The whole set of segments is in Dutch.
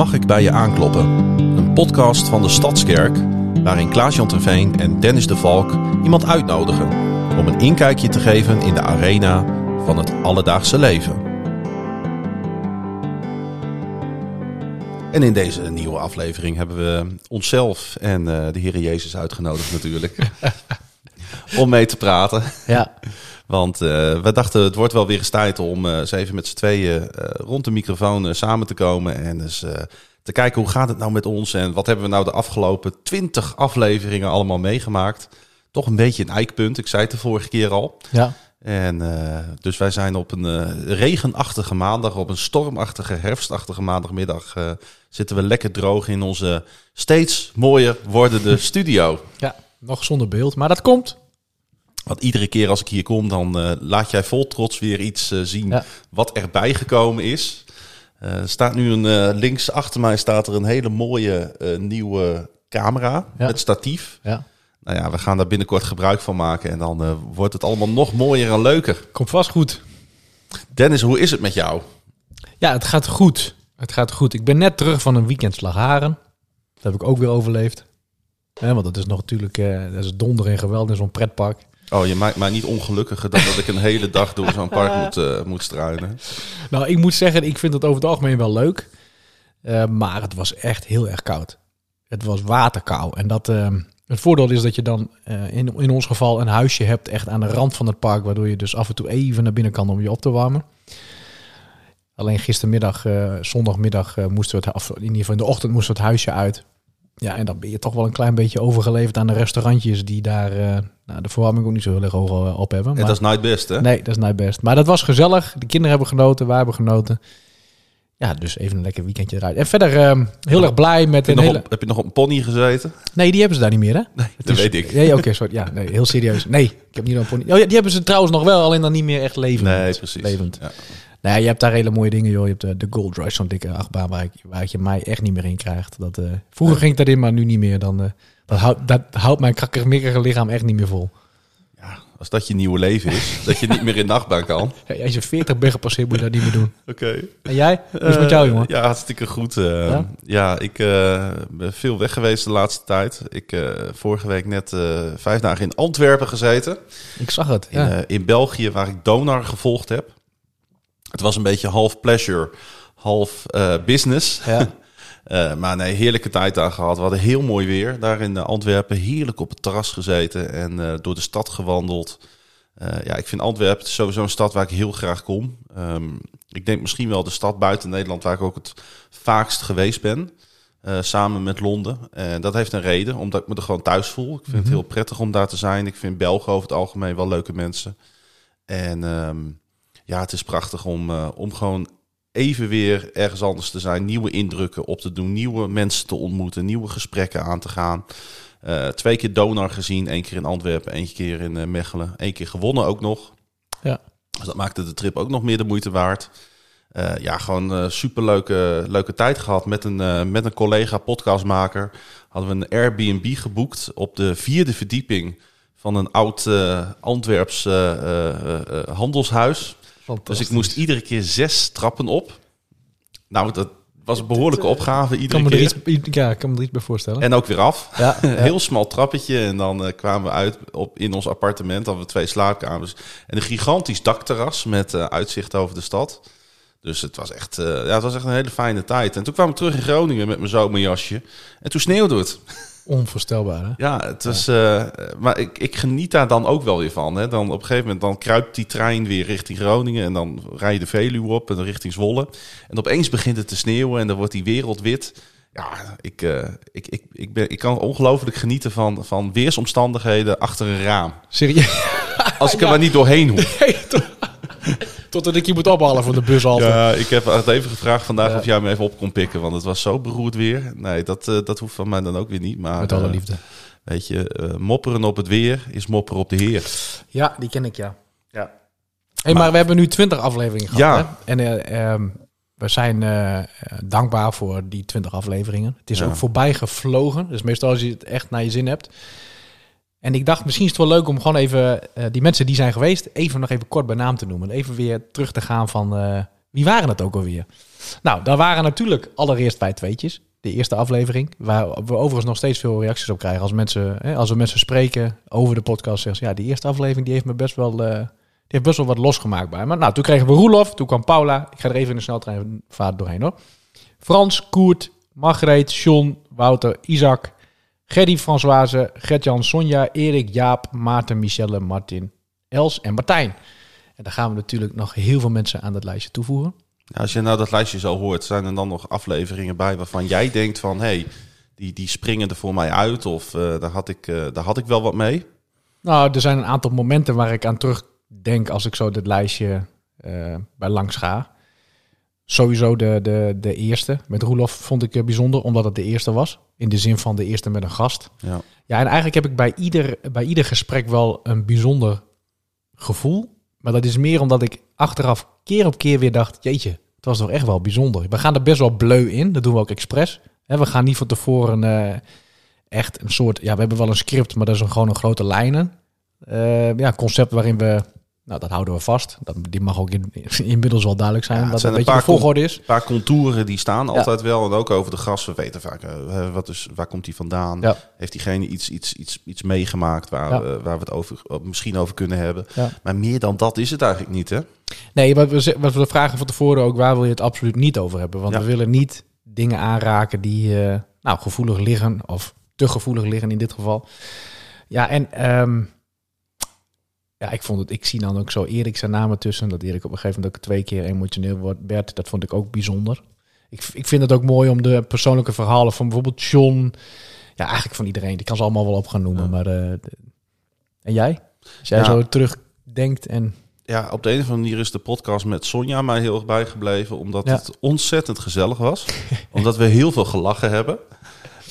Mag ik bij je aankloppen? Een podcast van de Stadskerk, waarin Klaas-Jan Terveen en Dennis de Valk iemand uitnodigen om een inkijkje te geven in de arena van het alledaagse leven. En in deze nieuwe aflevering hebben we onszelf en uh, de Heer Jezus uitgenodigd natuurlijk. om mee te praten. Ja. Want uh, we dachten, het wordt wel weer eens tijd om uh, eens even met z'n tweeën uh, rond de microfoon samen te komen. En dus te kijken hoe gaat het nou met ons en wat hebben we nou de afgelopen twintig afleveringen allemaal meegemaakt. Toch een beetje een eikpunt, ik zei het de vorige keer al. Ja. En dus wij zijn op een regenachtige maandag, op een stormachtige, herfstachtige maandagmiddag, zitten we lekker droog in onze steeds mooier wordende studio. Ja, nog zonder beeld, maar dat komt. Want iedere keer als ik hier kom, dan uh, laat jij vol trots weer iets uh, zien ja. wat erbij gekomen is. Uh, er staat nu een links achter mij staat er een hele mooie nieuwe camera ja. met statief. Ja. Nou ja, we gaan daar binnenkort gebruik van maken en dan wordt het allemaal nog mooier en leuker. Komt vast goed. Dennis, hoe is het met jou? Ja, het gaat goed. Het gaat goed. Ik ben net terug van een weekend Slagharen. Dat heb ik ook weer overleefd. Ja, want dat is nog natuurlijk, dat is donder en geweld in zo'n pretpark. Oh, je maakt mij niet ongelukkiger dan dat ik een hele dag door zo'n park moet, uh, moet struinen. Nou, ik moet zeggen, ik vind het over het algemeen wel leuk. Uh, maar het was echt heel erg koud. Het was waterkou. En dat, uh, het voordeel is dat je dan in, in ons geval een huisje hebt echt aan de rand van het park. Waardoor je dus af en toe even naar binnen kan om je op te warmen. Alleen gistermiddag, zondagmiddag, moesten we het, of in ieder geval in de ochtend moesten het huisje uit. Ja, en dan ben je toch wel een klein beetje overgeleverd aan de restaurantjes die daar uh, nou, de verwarming ook niet zo heel erg hoog op hebben. Maar, en dat is nooit best, hè? Nee, dat is nooit best. Maar dat was gezellig. De kinderen hebben genoten, wij hebben genoten. Ja, dus even een lekker weekendje eruit. En verder uh, heel erg blij met een hele... op, heb je nog op een pony gezeten? Nee, die hebben ze daar niet meer, hè? Nee, dat is... weet ik. Nee, oké, okay, sorry. Ja, nee, heel serieus. Nee, ik heb niet op een pony. Oh ja, die hebben ze trouwens nog wel, alleen dan niet meer echt levend. Nee, precies. Levend. Ja. Nou, je hebt daar hele mooie dingen, joh. Je hebt de, de Gold Rush, zo'n dikke achtbaan waar, ik, waar je mij echt niet meer in krijgt. Dat, uh, vroeger ging ik daarin, maar nu niet meer. Dan, uh, dat, houdt, dat houdt mijn krakkemikkige lichaam echt niet meer vol. Ja, als dat je nieuwe leven is, dat je niet meer in de achtbaan kan. Ja, als je 40 bent gepasseerd, moet je dat niet meer doen. Oké. Okay. En jij? Hoe is het met jou, jongen? Ja, hartstikke goed. ja? ja? ik ben veel weg geweest de laatste tijd. Ik vorige week net vijf dagen in Antwerpen gezeten. Ik zag het, ja. In, in België, waar ik Donar gevolgd heb. Het was een beetje half pleasure, half uh, business. Ja. uh, maar nee, heerlijke tijd daar gehad. We hadden heel mooi weer daar in Antwerpen. Heerlijk op het terras gezeten en uh, door de stad gewandeld. ja, ik vind Antwerpen sowieso een stad waar ik heel graag kom. Um, ik denk misschien wel de stad buiten Nederland waar ik ook het vaakst geweest ben. samen met Londen. En dat heeft een reden, omdat ik me er gewoon thuis voel. Ik vind mm -hmm. het heel prettig om daar te zijn. Ik vind Belgen over het algemeen wel leuke mensen. En... Um, ja, het is prachtig om, uh, om gewoon even weer ergens anders te zijn, nieuwe indrukken op te doen, nieuwe mensen te ontmoeten, nieuwe gesprekken aan te gaan. Uh, twee keer Donar gezien, één keer in Antwerpen, één keer in uh, Mechelen, één keer gewonnen ook nog. Ja. Dus dat maakte de trip ook nog meer de moeite waard. Uh, ja, gewoon super leuke, leuke tijd gehad met een, met een collega podcastmaker. Hadden we een Airbnb geboekt op de vierde verdieping van een oud Antwerps handelshuis. Dus ik moest iedere keer zes trappen op. Nou, dat was een behoorlijke opgave iedere kan keer. Er iets, ja, ik kan me er iets bij voorstellen. En ook weer af. Ja, ja. Heel smal trappetje. En dan uh, kwamen we uit op, in ons appartement. Hadden we twee slaapkamers. En een gigantisch dakterras met uh, uitzicht over de stad. Dus het was, echt, uh, ja, het was echt een hele fijne tijd. En toen kwam ik terug in Groningen met mijn zomerjasje. En toen sneeuwde het. Onvoorstelbaar, hè? Ja, het was. Uh, maar ik, ik geniet daar dan ook wel weer van. Hè. Dan op een gegeven moment dan kruipt die trein weer richting Groningen en dan rij je de Veluwe op en dan richting Zwolle. En opeens begint het te sneeuwen en dan wordt die wereld wit. Ja, ik, uh, ik, ik, ik, ben, ik kan ongelooflijk genieten van, van weersomstandigheden achter een raam. Serieus? Als ik er ja. maar niet doorheen hoef. Nee, Totdat ik je moet ophalen van de bushalte. Ja, ik heb het even gevraagd vandaag ja. of jij me even op kon pikken. Want het was zo beroerd weer. Nee, dat, uh, dat hoeft van mij dan ook weer niet. Maar, Met alle uh, liefde. Weet je, uh, mopperen op het weer is mopperen op de Heer. Ja, die ken ik, ja. Ja. Hey, maar, maar we hebben nu twintig afleveringen gehad. Ja. Hè? En um, we zijn dankbaar voor die twintig afleveringen. Het is ja. ook voorbij gevlogen. Dus meestal als je het echt naar je zin hebt. En ik dacht, misschien is het wel leuk om gewoon even uh, die mensen die zijn geweest, even nog even kort bij naam te noemen. Even weer terug te gaan van uh, Wie waren het ook alweer? Nou, daar waren natuurlijk allereerst wij tweetjes. De eerste aflevering. Waar we overigens nog steeds veel reacties op krijgen. Als, mensen, hè, als we mensen spreken over de podcast, zeggen ze... Ja, die eerste aflevering die heeft me best wel... eh, die heeft best wel wat losgemaakt bij me. Nou, toen kregen we Roelof. Toen kwam Paula. Ik ga er even in de sneltreinvaart doorheen hoor. Frans, Koert, Margreet, John, Wouter, Isaac... Gerdy, Françoise, Gertjan, Sonja, Erik, Jaap, Maarten, Michelle, Martin, Els en Martijn. En daar gaan we natuurlijk nog heel veel mensen aan dat lijstje toevoegen. Ja, als je nou dat lijstje zo hoort, zijn er dan nog afleveringen bij waarvan jij denkt van... hé, hey, die, die springen er voor mij uit of eh, daar, had ik, eh, daar had ik wel wat mee? Nou, er zijn een aantal momenten waar ik aan terugdenk als ik zo dit lijstje eh, bij langs ga. Sowieso de, de, de eerste met Roelof vond ik eh, bijzonder, omdat het de eerste was. In de zin van de eerste met een gast. Ja. Ja, en eigenlijk heb ik bij ieder, bij ieder gesprek wel een bijzonder gevoel. Maar dat is meer omdat ik achteraf keer op keer weer dacht... jeetje, het was toch echt wel bijzonder. We gaan er best wel bleu in, dat doen we ook expres. We gaan niet van tevoren eh, echt een soort... Ja, we hebben wel een script, maar dat is een, gewoon een grote lijnen. Eh, ja, concept waarin we... Nou, dat houden we vast. Dat, die mag ook in, inmiddels wel duidelijk zijn. Ja, dat zijn een een beetje de volgorde is. Een paar contouren die staan altijd wel. En ook over de gast. We weten vaak, eh, wat is, waar komt hij vandaan? Ja. Heeft diegene iets, iets, iets, iets meegemaakt waar, we, waar we het over, misschien over kunnen hebben? Maar meer dan dat is het eigenlijk niet, hè? Nee, wat we, wat we vragen van tevoren ook, waar wil je het absoluut niet over hebben? Want we willen niet dingen aanraken die eh, nou, gevoelig liggen, of te gevoelig liggen in dit geval. Ja, en ehm, ja, ik vond het, ik zie dan ook zo Erik zijn namen tussen, dat Erik op een gegeven moment ook twee keer emotioneel wordt. Bert, dat vond ik ook bijzonder. Ik, ik vind het ook mooi om de persoonlijke verhalen van bijvoorbeeld John, ja, eigenlijk van iedereen, die kan ze allemaal wel op gaan noemen. Ja. Maar, eh, en jij? Als jij Ja. zo terugdenkt en Ja, op de een of andere manier is de podcast met Sonja mij heel erg bijgebleven. Omdat Ja. het ontzettend gezellig was. omdat we heel veel gelachen hebben.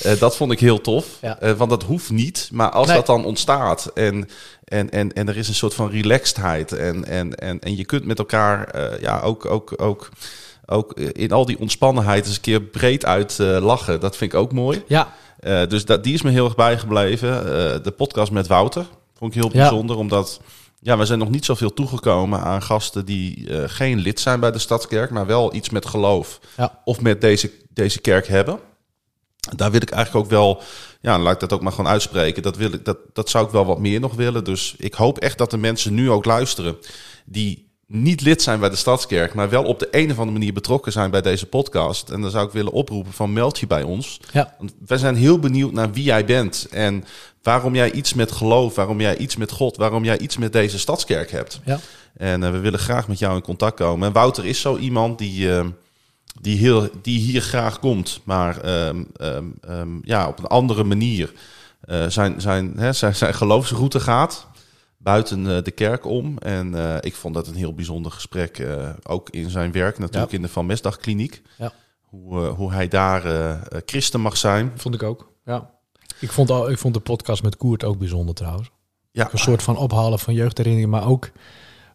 Eh, dat vond ik heel tof. Ja. Eh, want dat hoeft niet. Maar als Nee. dat dan ontstaat en, en, en, en er is een soort van relaxedheid. En, en, en, en je kunt met elkaar eh, ja, ook, ook, ook, ook in al die ontspannenheid eens een keer breed uit lachen. Dat vind ik ook mooi. ja, dus dat, die is me heel erg bijgebleven. De podcast met Wouter vond ik heel Ja. bijzonder, omdat ja, we zijn nog niet zoveel toegekomen aan gasten die geen lid zijn bij de Stadskerk, maar wel iets met geloof Ja. of met deze, deze kerk hebben. Daar wil ik eigenlijk ook wel, ja, laat ik dat ook maar gewoon uitspreken. Dat, wil ik, dat, dat zou ik wel wat meer nog willen. Dus ik hoop echt dat de mensen nu ook luisteren die niet lid zijn bij de Stadskerk, maar wel op de een of andere manier betrokken zijn bij deze podcast. En dan zou ik willen oproepen van meld je bij ons. ja. Want wij zijn heel benieuwd naar wie jij bent en waarom jij iets met geloof, waarom jij iets met God, waarom jij iets met deze stadskerk hebt. Ja. En eh, we willen graag met jou in contact komen. En Wouter is zo iemand die, eh, die, heel, die hier graag komt, maar ehm, ehm, ehm, ja, op een andere manier eh, zijn, zijn, hè, zijn, zijn geloofsroute gaat. Buiten eh, de kerk om. En eh, ik vond dat een heel bijzonder gesprek. ook in zijn werk, natuurlijk in de Van Mesdagkliniek. Ja. Hoe, hoe hij daar christen mag zijn. Vond ik ook. Ja. Ik vond, al, ik vond de podcast met Koert ook bijzonder trouwens. Ja, Een soort van ophalen van jeugdherinneringen, maar ook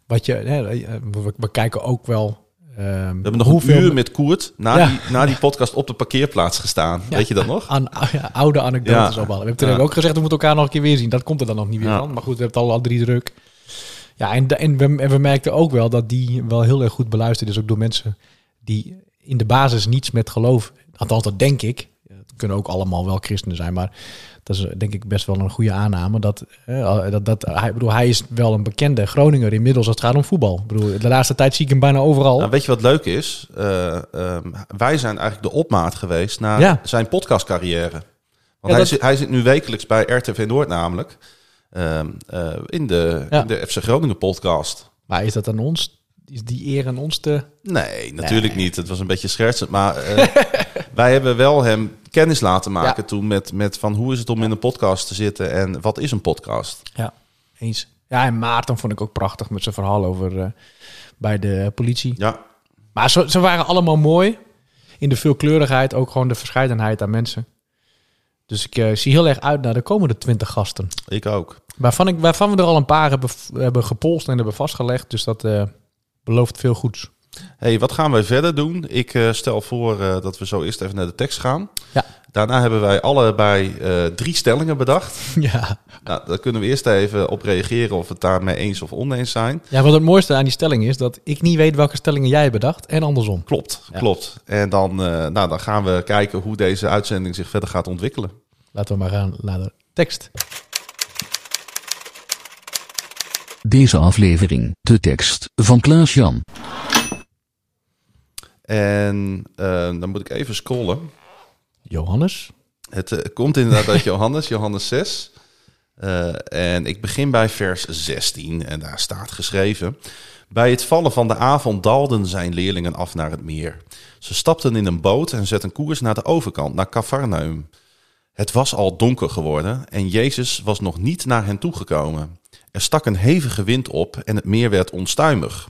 wat je. Hè, we, we kijken ook wel. Ehm, We hebben nog een uur met Koert na, Ja. die, na die podcast op de parkeerplaats gestaan. Ja. Weet je dat nog? Aan, ja, oude anekdotes ophalen. We hebben toen ook gezegd, we moeten elkaar nog een keer weer zien. Dat komt er dan nog niet weer van. Maar goed, we hebben het al, al drie druk. Ja, en, de- en, we, en we merkten ook wel dat die wel heel erg goed beluisterd is. Ook door mensen die in de basis niets met geloof... Althans, dat denk ik. Kunnen ook allemaal wel christenen zijn, maar dat is denk ik best wel een goede aanname. Dat, eh, dat, dat hij, bedoel, hij is wel een bekende Groninger inmiddels als het gaat om voetbal. Ik bedoel, de laatste tijd zie ik hem bijna overal. Nou, weet je wat leuk is? Eh, ehm, wij zijn eigenlijk de opmaat geweest naar Ja. zijn podcastcarrière. Want Ja, hij, dat- zit, hij zit nu wekelijks bij RTV Noord namelijk. Ehm, eh, in, de, Ja. in de FC Groningen podcast. Maar is dat aan ons? Is die eer aan ons te... Nee, natuurlijk niet. Het was een beetje schertsend. Maar wij hebben wel hem kennis laten maken toen met, met van hoe is het om in een podcast te zitten en wat is een podcast? Ja, eens. Ja, en Maarten vond ik ook prachtig met zijn verhaal over eh, bij de politie. Ja, Maar ze, ze waren allemaal mooi. In de veelkleurigheid, ook gewoon de verscheidenheid aan mensen. Dus ik eh, zie heel erg uit naar de komende twintig gasten. ik ook. Waarvan, ik, waarvan we er al een paar hebben, hebben gepolst en hebben vastgelegd. Dus dat eh, belooft veel goeds. Hey, wat gaan wij verder doen? Ik eh, stel voor eh, dat we zo eerst even naar de tekst gaan. Ja. Daarna hebben wij allebei eh, drie stellingen bedacht. Ja. Nou, daar kunnen we eerst even op reageren of we het daarmee eens of oneens zijn. ja, wat het mooiste aan die stelling is, dat ik niet weet welke stellingen jij hebt bedacht en andersom. Klopt, Ja. klopt. En dan, eh, nou, dan gaan we kijken hoe deze uitzending zich verder gaat ontwikkelen. Laten we maar gaan naar de tekst. Deze aflevering, de tekst van Klaas-Jan. En eh, dan moet ik even scrollen. Johannes. Het eh, komt inderdaad uit Johannes, Johannes 6. Eh, en ik begin bij vers 16 en daar staat geschreven... Bij het vallen van de avond daalden zijn leerlingen af naar het meer. Ze stapten in een boot en zetten koers naar de overkant, naar Cafarnaum. Het was al donker geworden en Jezus was nog niet naar hen toegekomen. Er stak een hevige wind op en het meer werd onstuimig.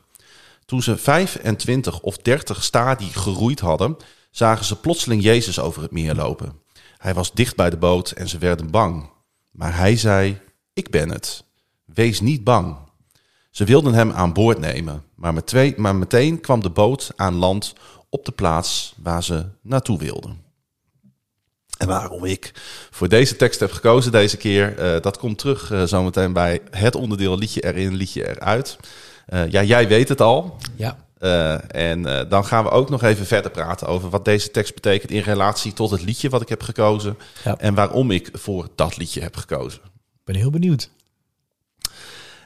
Toen ze 25 of 30 stadie geroeid hadden, zagen ze plotseling Jezus over het meer lopen. Hij was dicht bij de boot en ze werden bang. Maar hij zei: Ik ben het. Wees niet bang. Ze wilden hem aan boord nemen, maar, met twee, maar meteen kwam de boot aan land op de plaats waar ze naartoe wilden. En waarom ik voor deze tekst heb gekozen deze keer, eh, dat komt terug eh, zometeen bij het onderdeel liedje erin, liedje eruit. Eh, ja, jij weet het al. Ja. Eh, en eh, dan gaan we ook nog even verder praten over wat deze tekst betekent in relatie tot het liedje wat ik heb gekozen. Ja. En waarom ik voor dat liedje heb gekozen. Ik ben heel benieuwd.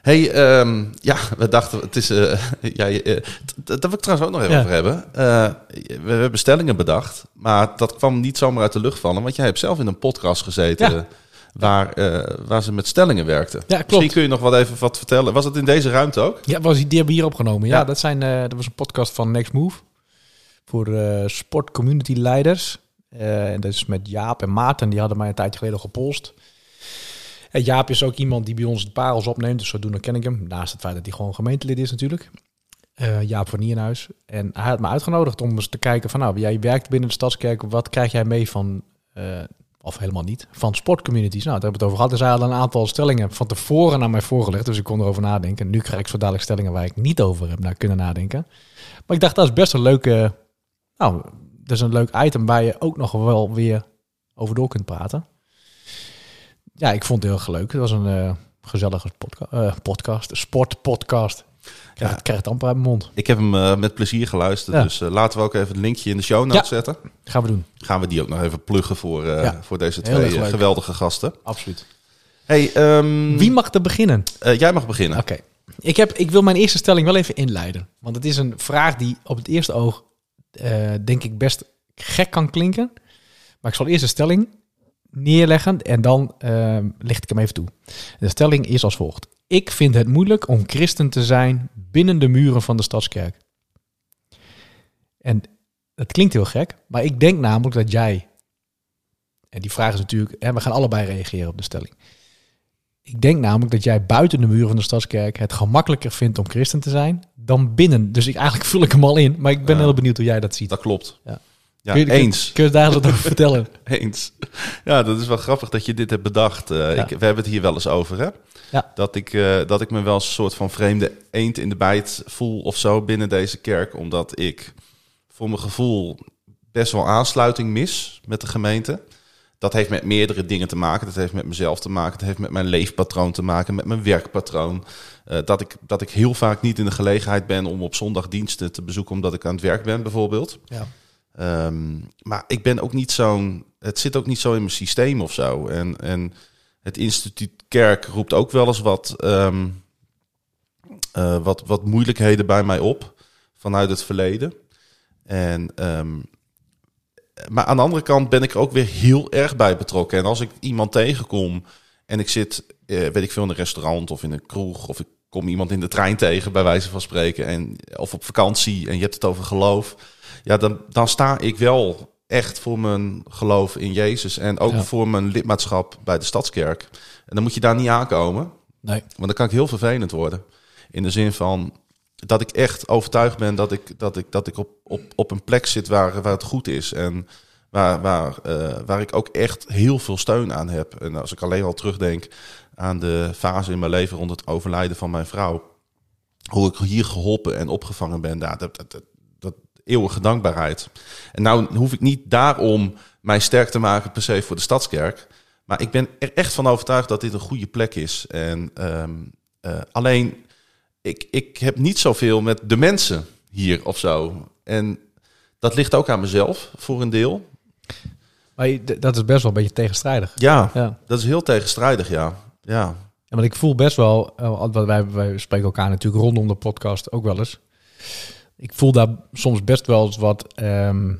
Hey, ehm, ja, we dachten, het is. eh ja, t- t- daar wil ik trouwens ook nog even Ja. over hebben. We hebben stellingen bedacht, maar dat kwam niet zomaar uit de lucht vallen, want jij hebt zelf in een podcast gezeten. Ja. Waar, eh, waar ze met stellingen werkten. klopt. Misschien kun je nog wat even wat vertellen. Was het in deze ruimte ook? Ja, was, die hebben we hier opgenomen. Ja, Ja. Dat, zijn, eh, dat was een podcast van Next Move. Voor eh sport community leiders. Eh, en dat is met Jaap en Maarten. Die hadden mij een tijdje geleden gepolst. En Jaap is ook iemand die bij ons de parels opneemt. Dus zodoende ken ik hem. Naast het feit dat hij gewoon gemeentelid is natuurlijk. Eh, Jaap van Nierenhuis. En hij had me uitgenodigd om eens te kijken van... Nou, jij werkt binnen de Stadskerk. Wat krijg jij mee van... eh, of helemaal niet, van sportcommunities. Nou, daar hebben we het over gehad. Dus hij had een aantal stellingen van tevoren aan mij voorgelegd. Dus ik kon erover nadenken. Nu krijg ik zo dadelijk stellingen waar ik niet over heb naar kunnen nadenken. Maar ik dacht, dat is best een leuke... Nou, dat is een leuk item waar je ook nog wel weer over door kunt praten. Ja, ik vond het heel leuk. Het was een eh, gezellige podca eh, podcast, sportpodcast. Ik krijg, Ja. het- amper uit mijn mond. Ik heb hem eh, met plezier geluisterd. Ja. Dus eh, laten we ook even het linkje in de show notes Ja. zetten. Gaan we doen, Gaan we die ook nog even pluggen voor, eh, Ja. voor deze twee geweldige gasten. absoluut. Hey, ehm, Wie mag er beginnen? jij mag beginnen. Oké. Ik, heb, ik wil mijn eerste stelling wel even inleiden. Want het is een vraag die op het eerste oog, denk ik, best gek kan klinken. Maar ik zal eerst de stelling neerleggen en dan eh, licht ik hem even toe. De stelling is als volgt. Ik vind het moeilijk om christen te zijn binnen de muren van de Stadskerk. En dat klinkt heel gek, maar ik denk namelijk dat jij... En die vraag is natuurlijk... En we gaan allebei reageren op de stelling. Ik denk namelijk dat jij buiten de muren van de Stadskerk het gemakkelijker vindt om christen te zijn dan binnen. Dus ik, eigenlijk vul ik hem al in, maar ik ben Ja. heel benieuwd hoe jij dat ziet. Dat klopt. Ja. Ja, Kun je- eens. Kun je daar wat over vertellen? Eens. Ja, dat is wel grappig dat je dit hebt bedacht. Eh, Ja. ik, we hebben het hier wel eens over, hè? Ja. Dat, ik, eh, dat ik me wel een soort van vreemde eend in de bijt voel of zo binnen deze kerk. Omdat ik voor mijn gevoel best wel aansluiting mis met de gemeente. Dat heeft met meerdere dingen te maken. Dat heeft met mezelf te maken. Dat heeft met mijn leefpatroon te maken. Met mijn werkpatroon. Eh, dat, ik, dat ik heel vaak niet in de gelegenheid ben om op zondag diensten te bezoeken. Omdat ik aan het werk ben, bijvoorbeeld. Ja. Ehm, maar ik ben ook niet zo'n. Het zit ook niet zo in mijn systeem of zo. En, en het instituut Kerk roept ook wel eens wat, ehm, eh, wat, wat moeilijkheden bij mij op vanuit het verleden. En, ehm, maar aan de andere kant ben ik er ook weer heel erg bij betrokken. En als ik iemand tegenkom en ik zit, eh, weet ik veel, in een restaurant of in een kroeg of ik kom iemand in de trein tegen, bij wijze van spreken, en, of op vakantie en je hebt het over geloof, ja, dan, dan sta ik wel echt voor mijn geloof in Jezus en ook Ja. voor mijn lidmaatschap bij de Stadskerk. En dan moet je daar niet aankomen, Nee. want dan kan ik heel vervelend worden. In de zin van dat ik echt overtuigd ben dat ik, dat ik, dat ik op, op, op een plek zit waar, waar het goed is. En waar, waar, eh, waar ik ook echt heel veel steun aan heb. En als ik alleen al terugdenk aan de fase in mijn leven rond het overlijden van mijn vrouw. Hoe ik hier geholpen en opgevangen ben. Dat, dat- dat eeuwige dankbaarheid. En nou hoef ik niet daarom mij sterk te maken per se voor de Stadskerk. Maar ik ben er echt van overtuigd dat dit een goede plek is. En ehm, eh, alleen, ik, ik heb niet zoveel met de mensen hier of zo. En dat ligt ook aan mezelf voor een deel. Maar je- dat is best wel een beetje tegenstrijdig. Ja, Ja. dat is heel tegenstrijdig, ja. Ja, Ja, want ik voel best wel, eh, want wij, wij spreken elkaar natuurlijk rondom de podcast ook wel eens. Ik voel daar soms best wel eens wat ehm,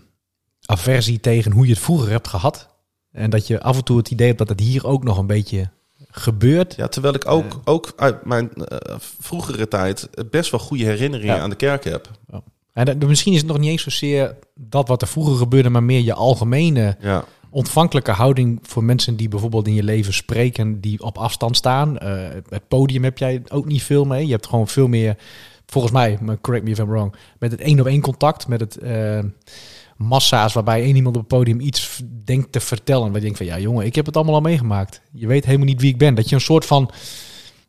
aversie tegen hoe je het vroeger hebt gehad. En dat je af en toe het idee hebt dat het hier ook nog een beetje gebeurt. ja terwijl ik ook, ook uit mijn eh, vroegere tijd best wel goede herinneringen Ja. aan de kerk heb. En dat- misschien is het nog niet eens zozeer dat wat er vroeger gebeurde, maar meer je algemene Ja, ontvankelijke houding voor mensen die bijvoorbeeld in je leven spreken, die op afstand staan. Eh, het podium heb jij ook niet veel mee. Je hebt gewoon veel meer, volgens mij, maar correct me if I'm wrong, met het één op één contact, met het eh, massa's waarbij één iemand op het podium iets denkt te vertellen. Waar je denkt van, ja jongen, ik heb het allemaal al meegemaakt. Je weet helemaal niet wie ik ben. Dat je een soort van,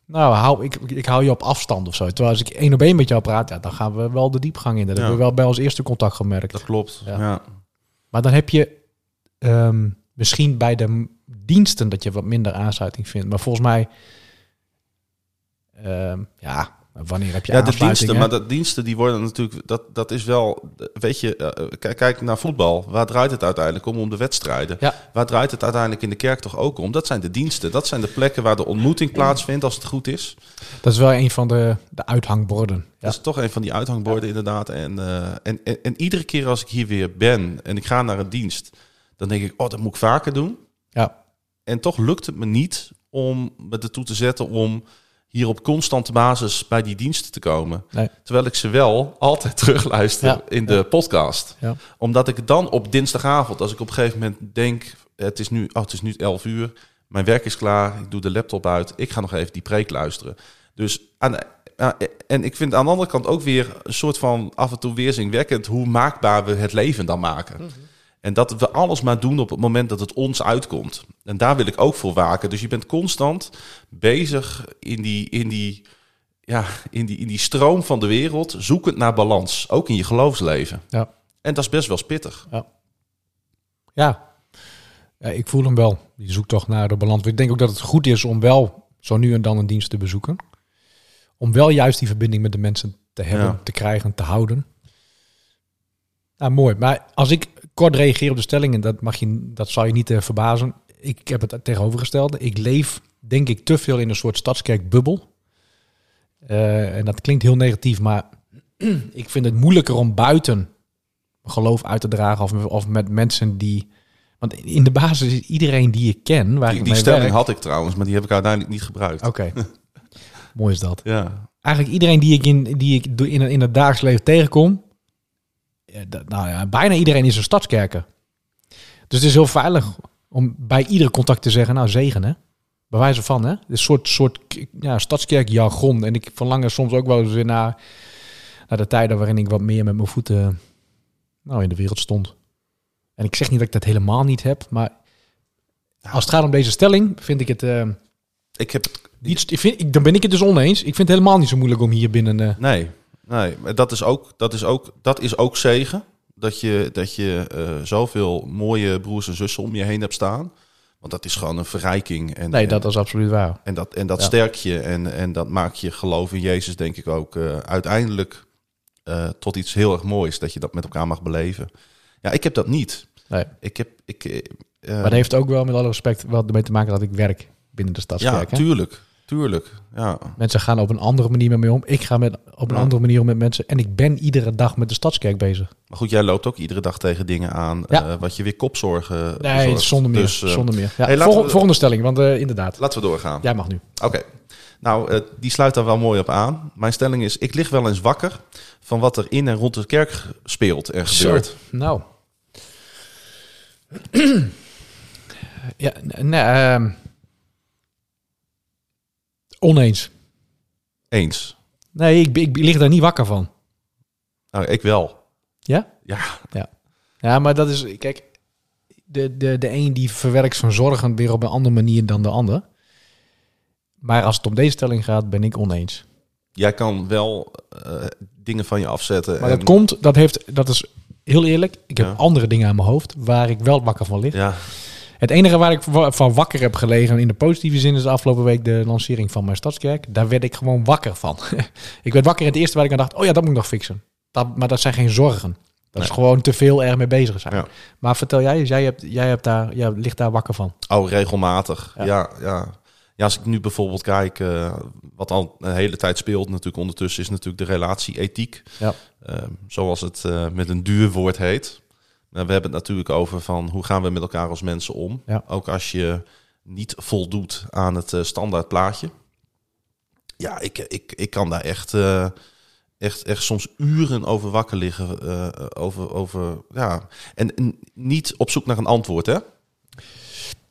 nou, hou, ik, ik hou je op afstand of zo. Terwijl als ik één op één met jou praat, ja, dan gaan we wel de diepgang in. Dat Ja. hebben we wel bij ons eerste contact gemerkt. dat klopt. Ja. Ja. Maar dan heb je ehm, misschien bij de diensten dat je wat minder aansluiting vindt. Maar volgens mij, ehm, ja, wanneer heb je Ja, de diensten, maar de diensten die worden natuurlijk, dat, dat is wel, weet je, eh, kijk, kijk naar voetbal. Waar draait het uiteindelijk om? Om de wedstrijden. Ja. Waar draait het uiteindelijk in de kerk toch ook om? Dat zijn de diensten. Dat zijn de plekken waar de ontmoeting plaatsvindt, als het goed is. Dat is wel een van de, de uithangborden. Ja. Dat is toch een van die uithangborden inderdaad. En, eh, en, en, en iedere keer als ik hier weer ben en ik ga naar een dienst, dan denk ik, oh, dat moet ik vaker doen. Ja. En toch lukt het me niet om me ertoe te zetten om hier op constante basis bij die diensten te komen. Nee. Terwijl ik ze wel altijd terugluister Ja. in de podcast. Ja. Omdat ik dan op dinsdagavond, als ik op een gegeven moment denk, het is nu, oh, het is nu 11 uur, mijn werk is klaar, ik doe de laptop uit, ik ga nog even die preek luisteren. Dus aan, en ik vind aan de andere kant ook weer een soort van af en toe weerzinwekkend hoe maakbaar we het leven dan maken. En dat we alles maar doen op het moment dat het ons uitkomt. En daar wil ik ook voor waken. Dus je bent constant bezig in die, in die, ja, in die, in die stroom van de wereld, zoekend naar balans. Ook in je geloofsleven. Ja. En dat is best wel spittig. Ja. Ja, ik voel hem wel. Die zoekt toch naar de balans. Ik denk ook dat het goed is om wel zo nu en dan een dienst te bezoeken. Om wel juist die verbinding met de mensen te hebben, Ja. te krijgen, te houden. Nou, mooi. Maar als ik kort reageer op de stellingen, dat, mag je, dat zal je niet eh, verbazen. Ik heb het tegenovergestelde. Ik leef, denk ik, te veel in een soort stadskerkbubbel. Eh, en dat klinkt heel negatief, maar ik vind het moeilijker om buiten mijn geloof uit te dragen of, of met mensen die. Want in de basis is iedereen die ik ken, waar Die, ik die mee stelling werk- had ik trouwens, maar die heb ik uiteindelijk niet gebruikt. Oké, mooi is dat. Ja. Eigenlijk iedereen die ik in, die ik in, in het dagelijks leven tegenkom, nou ja, bijna iedereen is een stadskerker. Dus het is heel veilig om bij ieder contact te zeggen, nou zegen hè. Bij wijze van hè. Een soort, soort ja, stadskerkjargon. En ik verlang er soms ook wel eens weer naar, naar de tijden waarin ik wat meer met mijn voeten nou, in de wereld stond. En ik zeg niet dat ik dat helemaal niet heb, maar als het gaat om deze stelling, vind ik het... eh, Ik heb het niet, ik vind, ik, dan ben ik het dus oneens. Ik vind het helemaal niet zo moeilijk om hier binnen... eh, Nee, nee, maar dat is ook, dat is ook, dat is ook zegen. Dat je, dat je eh, zoveel mooie broers en zussen om je heen hebt staan. Want dat is gewoon een verrijking. En, nee, en, dat is absoluut waar. en dat, en dat Ja. sterkt je en, en dat maakt je geloof in Jezus, denk ik ook, eh, uiteindelijk eh, tot iets heel erg moois. Dat je dat met elkaar mag beleven. Ja, ik heb dat niet. Nee. Ik heb, ik, Maar dat heeft ook wel met alle respect wel ermee te maken dat ik werk binnen de ja, stadskerk. hè? tuurlijk, tuurlijk. Ja, Mensen gaan op een andere manier met me om. Ik ga met, op een Ja. andere manier om met mensen. En ik ben iedere dag met de stadskerk bezig. maar goed, jij loopt ook iedere dag tegen dingen aan, Ja. eh, wat je weer kopzorgen Nee, bezorgt. zonder meer. Dus, eh, zonder meer. Ja, hey, we- Volgende stelling, want eh, inderdaad. Laten we doorgaan. Jij mag nu. Oké. Nou, die sluit daar wel mooi op aan. Mijn stelling is, ik lig wel eens wakker van wat er in en rond de kerk speelt en gebeurt. Zo, nou. ja, nee, ehm, oneens. Eens. Nee, ik, ik, lig daar niet wakker van. Nou, ik wel. Ja? Ja, Ja, maar dat is, kijk, de, de, de een die verwerkt zijn zorgen weer op een andere manier dan de ander. Maar als het om deze stelling gaat, ben ik oneens. jij kan wel eh, dingen van je afzetten. Maar en- dat komt, dat heeft, dat is heel eerlijk. Ik heb Ja. andere dingen aan mijn hoofd waar ik wel wakker van lig. Ja, Het enige waar ik van wakker heb gelegen in de positieve zin is de afgelopen week de lancering van mijn stadskerk. Daar werd ik gewoon wakker van. ik werd wakker in het eerste waar ik aan dacht, oh ja, dat moet ik nog fixen. Dat, maar dat zijn geen zorgen. Dat is Nee. gewoon te veel er mee bezig zijn. Ja. Maar vertel jij eens, jij, hebt, jij, hebt daar, jij ligt daar wakker van. oh, regelmatig. Ja. Ja. Ja, ja. als ik nu bijvoorbeeld kijk, eh, wat al een hele tijd speelt natuurlijk ondertussen, is natuurlijk de relatie-ethiek. Ja. Ehm, zoals het eh, met een duur woord heet. Nou, we hebben het natuurlijk over van hoe gaan we met elkaar als mensen om. Ja. Ook als je niet voldoet aan het eh, standaard plaatje. Ja, ik, ik, ik kan daar echt, eh, echt, echt soms uren over wakker liggen. eh, over, over, ja. en, en niet op zoek naar een antwoord, hè?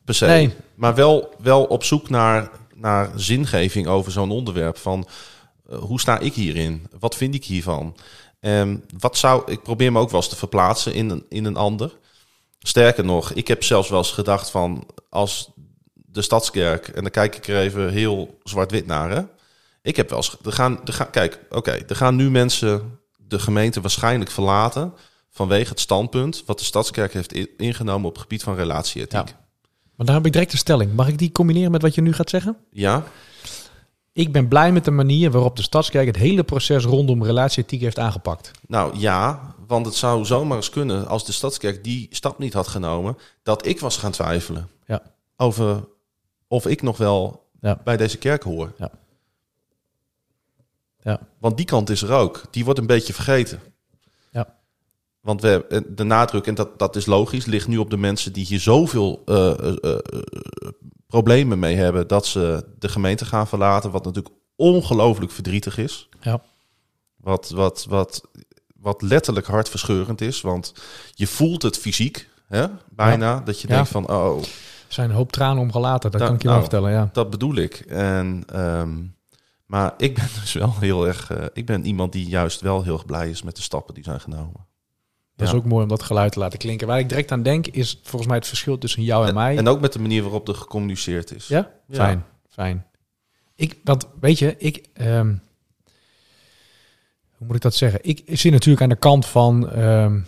Per se. Nee. Maar wel, wel op zoek naar, naar zingeving over zo'n onderwerp. Van hoe sta ik hierin? Wat vind ik hiervan? En wat zou ik probeer me ook wel eens te verplaatsen in een, in een ander. Sterker nog, ik heb zelfs wel eens gedacht van als de stadskerk, en dan kijk ik er even heel zwart-wit naar. Hè? Ik heb wel eens, er gaan, er gaan, kijk, oké, er gaan nu mensen de gemeente waarschijnlijk verlaten vanwege het standpunt wat de stadskerk heeft ingenomen op het gebied van relatieethiek. Ja. Maar daar heb ik direct een stelling. Mag ik die combineren met wat je nu gaat zeggen? ja? Ik ben blij met de manier waarop de Stadskerk het hele proces rondom relatieethiek heeft aangepakt. Nou ja, want het zou zomaar eens kunnen als de stadskerk die stap niet had genomen, dat ik was gaan twijfelen Ja. over of ik nog wel Ja. bij deze kerk hoor. Ja. Ja. Want die kant is er ook. Die wordt een beetje vergeten. Ja. Want we, eh, de nadruk, en dat, dat is logisch, ligt nu op de mensen die hier zoveel eh, eh, problemen mee hebben dat ze de gemeente gaan verlaten. Wat natuurlijk ongelooflijk verdrietig is. Ja. Wat, wat, wat, wat letterlijk hartverscheurend is. Want je voelt het fysiek, hè, bijna. Dat je Ja. denkt van, oh, Er zijn een hoop tranen om gelaten, dat Da- kan ik je nou, wel vertellen. Ja. dat bedoel ik. En, ehm, maar ik ben dus wel heel erg... eh, ik ben iemand die juist wel heel erg blij is met de stappen die zijn genomen. Dat is ook mooi om dat geluid te laten klinken. Waar ik direct aan denk, is volgens mij het verschil tussen jou en, En, mij. en ook met de manier waarop er gecommuniceerd is. ja? Ja. Fijn, fijn. Ik, want weet je, ik... ehm, hoe moet ik dat zeggen? Ik zit natuurlijk aan de kant van... ehm,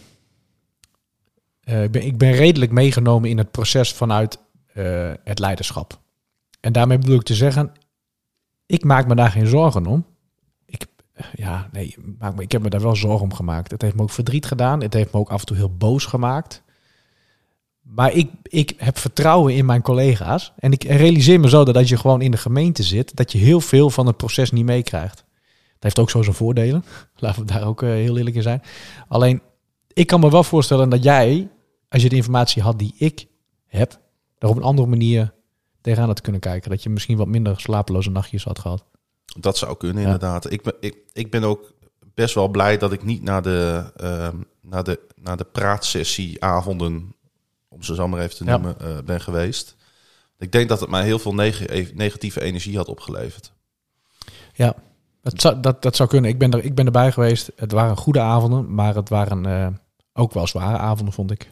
eh, ik, ben, ik ben redelijk meegenomen in het proces vanuit eh, het leiderschap. En daarmee bedoel ik te zeggen... Ik maak me daar geen zorgen om. Ja, nee, ik heb me daar wel zorgen om gemaakt. Het heeft me ook verdriet gedaan. Het heeft me ook af en toe heel boos gemaakt. Maar ik, ik heb vertrouwen in mijn collega's. En ik realiseer me zo dat als je gewoon in de gemeente zit, dat je heel veel van het proces niet meekrijgt. Dat heeft ook zo zijn voordelen. Laten we daar ook eh, heel eerlijk in zijn. Alleen, ik kan me wel voorstellen dat jij, als je de informatie had die ik heb, er op een andere manier tegenaan had kunnen kijken. Dat je misschien wat minder slapeloze nachtjes had gehad. Dat zou kunnen, Ja. inderdaad. Ik ben, ik, ik ben ook best wel blij dat ik niet naar de, ehm, naar de, naar de praatsessieavonden, om ze zo maar even te Ja. noemen, eh, ben geweest. Ik denk dat het mij heel veel neg- negatieve energie had opgeleverd. Ja, dat zou, dat, dat zou kunnen. Ik ben, er, ik ben erbij geweest. Het waren goede avonden, maar het waren eh, ook wel zware avonden, vond ik.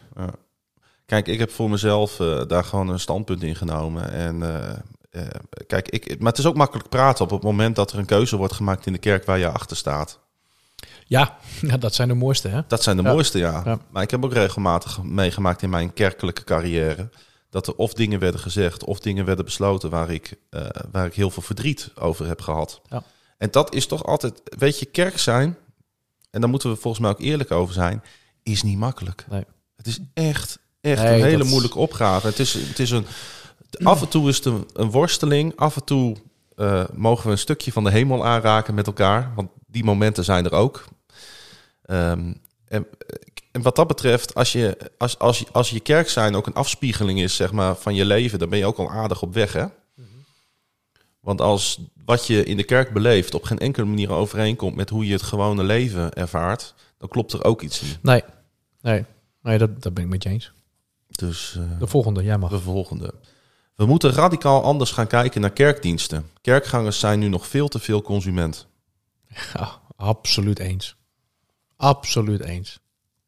Kijk, ik heb voor mezelf eh, daar gewoon een standpunt in genomen. En eh, kijk, ik, maar het is ook makkelijk praten op het moment dat er een keuze wordt gemaakt in de kerk waar je achter staat. Ja, ja dat zijn de mooiste, hè? Dat zijn de Ja. mooiste, ja. Ja. Maar ik heb ook regelmatig meegemaakt in mijn kerkelijke carrière dat er of dingen werden gezegd of dingen werden besloten waar ik, eh, waar ik heel veel verdriet over heb gehad. Ja. En dat is toch altijd, weet je, kerk zijn, en daar moeten we volgens mij ook eerlijk over zijn, is niet makkelijk. Nee. Het is echt, echt Nee, een hele dat moeilijke opgave. Het is, het is een, af en toe is het een, een worsteling, af en toe eh, mogen we een stukje van de hemel aanraken met elkaar, want die momenten zijn er ook. Ehm, en, en wat dat betreft, als je, als, als, je, als je kerk zijn ook een afspiegeling is zeg maar, van je leven, dan ben je ook al aardig op weg. Hè? Want als wat je in de kerk beleeft op geen enkele manier overeenkomt met hoe je het gewone leven ervaart, dan klopt er ook iets niet. Nee, nee, nee dat, dat ben ik met je eens. Dus eh, De volgende, jij mag. de volgende. We moeten radicaal anders gaan kijken naar kerkdiensten. Kerkgangers zijn nu nog veel te veel consument. Ja, absoluut eens. Absoluut eens.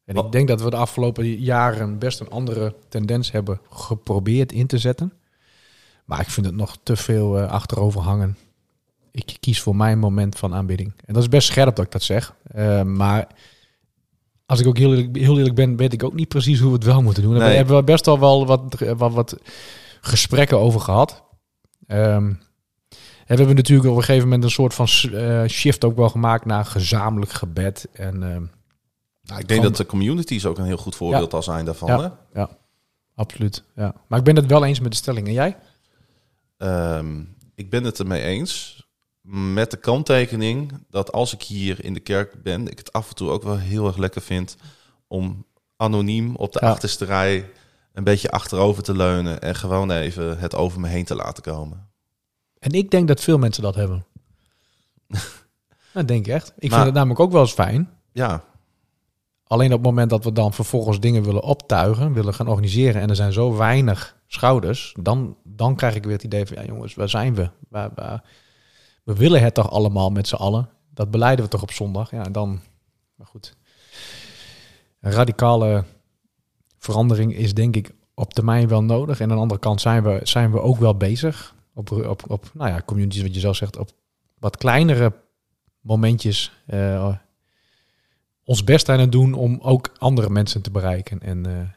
En ik denk dat we de afgelopen jaren best een andere tendens hebben geprobeerd in te zetten. Maar ik vind het nog te veel eh, achterover hangen. ik kies voor mijn moment van aanbidding. En dat is best scherp dat ik dat zeg. Eh, maar als ik ook heel eerlijk, heel eerlijk ben, weet ik ook niet precies hoe we het wel moeten doen. Nee. hebben we best al wel wat, wat, wat gesprekken over gehad. Ehm, en we hebben natuurlijk op een gegeven moment een soort van eh, shift ook wel gemaakt naar gezamenlijk gebed. En ehm, Nou, ik denk dat de communities ook een heel goed voorbeeld al zijn daarvan. Ja. Hè? absoluut, ja. Maar ik ben het wel eens met de stelling. En jij? Ehm, ik ben het ermee eens. Met de kanttekening dat als ik hier in de kerk ben, ik het af en toe ook wel heel erg lekker vind om anoniem op de Ja. achterste rij een beetje achterover te leunen en gewoon even het over me heen te laten komen. En ik denk dat veel mensen dat hebben. dat denk ik echt. Ik Maar- vind het namelijk ook wel eens fijn. Ja, Alleen op het moment dat we dan vervolgens dingen willen optuigen, willen gaan organiseren en er zijn zo weinig schouders, dan, dan krijg ik weer het idee van, ja jongens, waar zijn we? Waar, waar- we willen het toch allemaal met z'n allen? Dat beleiden we toch op zondag? Ja, en dan, maar goed. Een radicale verandering is denk ik op termijn wel nodig. En aan de andere kant zijn we, zijn we ook wel bezig op, op, op nou ja, communities, wat je zelf zegt, op wat kleinere momentjes eh, ons best aan het doen om ook andere mensen te bereiken. En eh,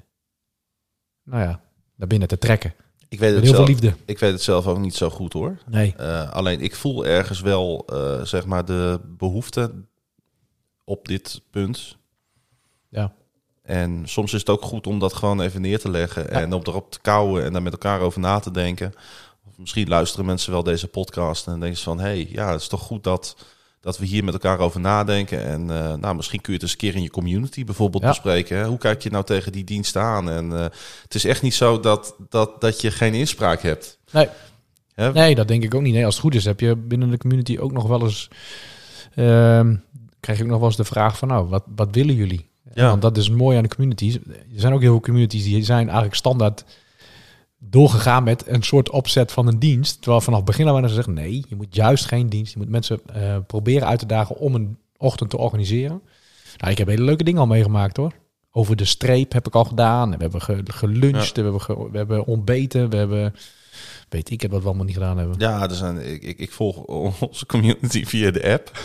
nou ja, naar binnen te trekken. ik weet, het heel veel zelf, liefde. ik weet het zelf ook niet zo goed hoor. Nee. Eh, alleen ik voel ergens wel, zeg maar, de behoefte op dit punt. Ja. En soms is het ook goed om dat gewoon even neer te leggen Ja. en op erop te kouwen en daar met elkaar over na te denken. Of misschien luisteren mensen wel deze podcast en denken ze van, hé, hey, ja, het is toch goed dat, dat we hier met elkaar over nadenken. En eh, nou, misschien kun je het eens een keer in je community bijvoorbeeld Ja. bespreken. Hè? Hoe kijk je nou tegen die dienst aan? En eh, het is echt niet zo dat, dat, dat je geen inspraak hebt. Nee. Hè? Nee, dat denk ik ook niet. Nee, als het goed is, heb je binnen de community ook nog wel eens. ehm, krijg je ook nog wel eens de vraag van, nou, wat, wat willen jullie? Ja. Want dat is mooi aan de communities. Er zijn ook heel veel communities die zijn eigenlijk standaard doorgegaan met een soort opzet van een dienst. Terwijl vanaf het begin af aan ze zeggen, nee, je moet juist geen dienst. Je moet mensen eh, proberen uit te dagen om een ochtend te organiseren. Nou, ik heb hele leuke dingen al meegemaakt hoor. Over de streep heb ik al gedaan. We hebben ge- geluncht, we, hebben ge- we hebben ontbeten, we hebben... Weet ik het wat we allemaal niet gedaan hebben. Ja, zijn, ik, ik, ik volg onze community via de app.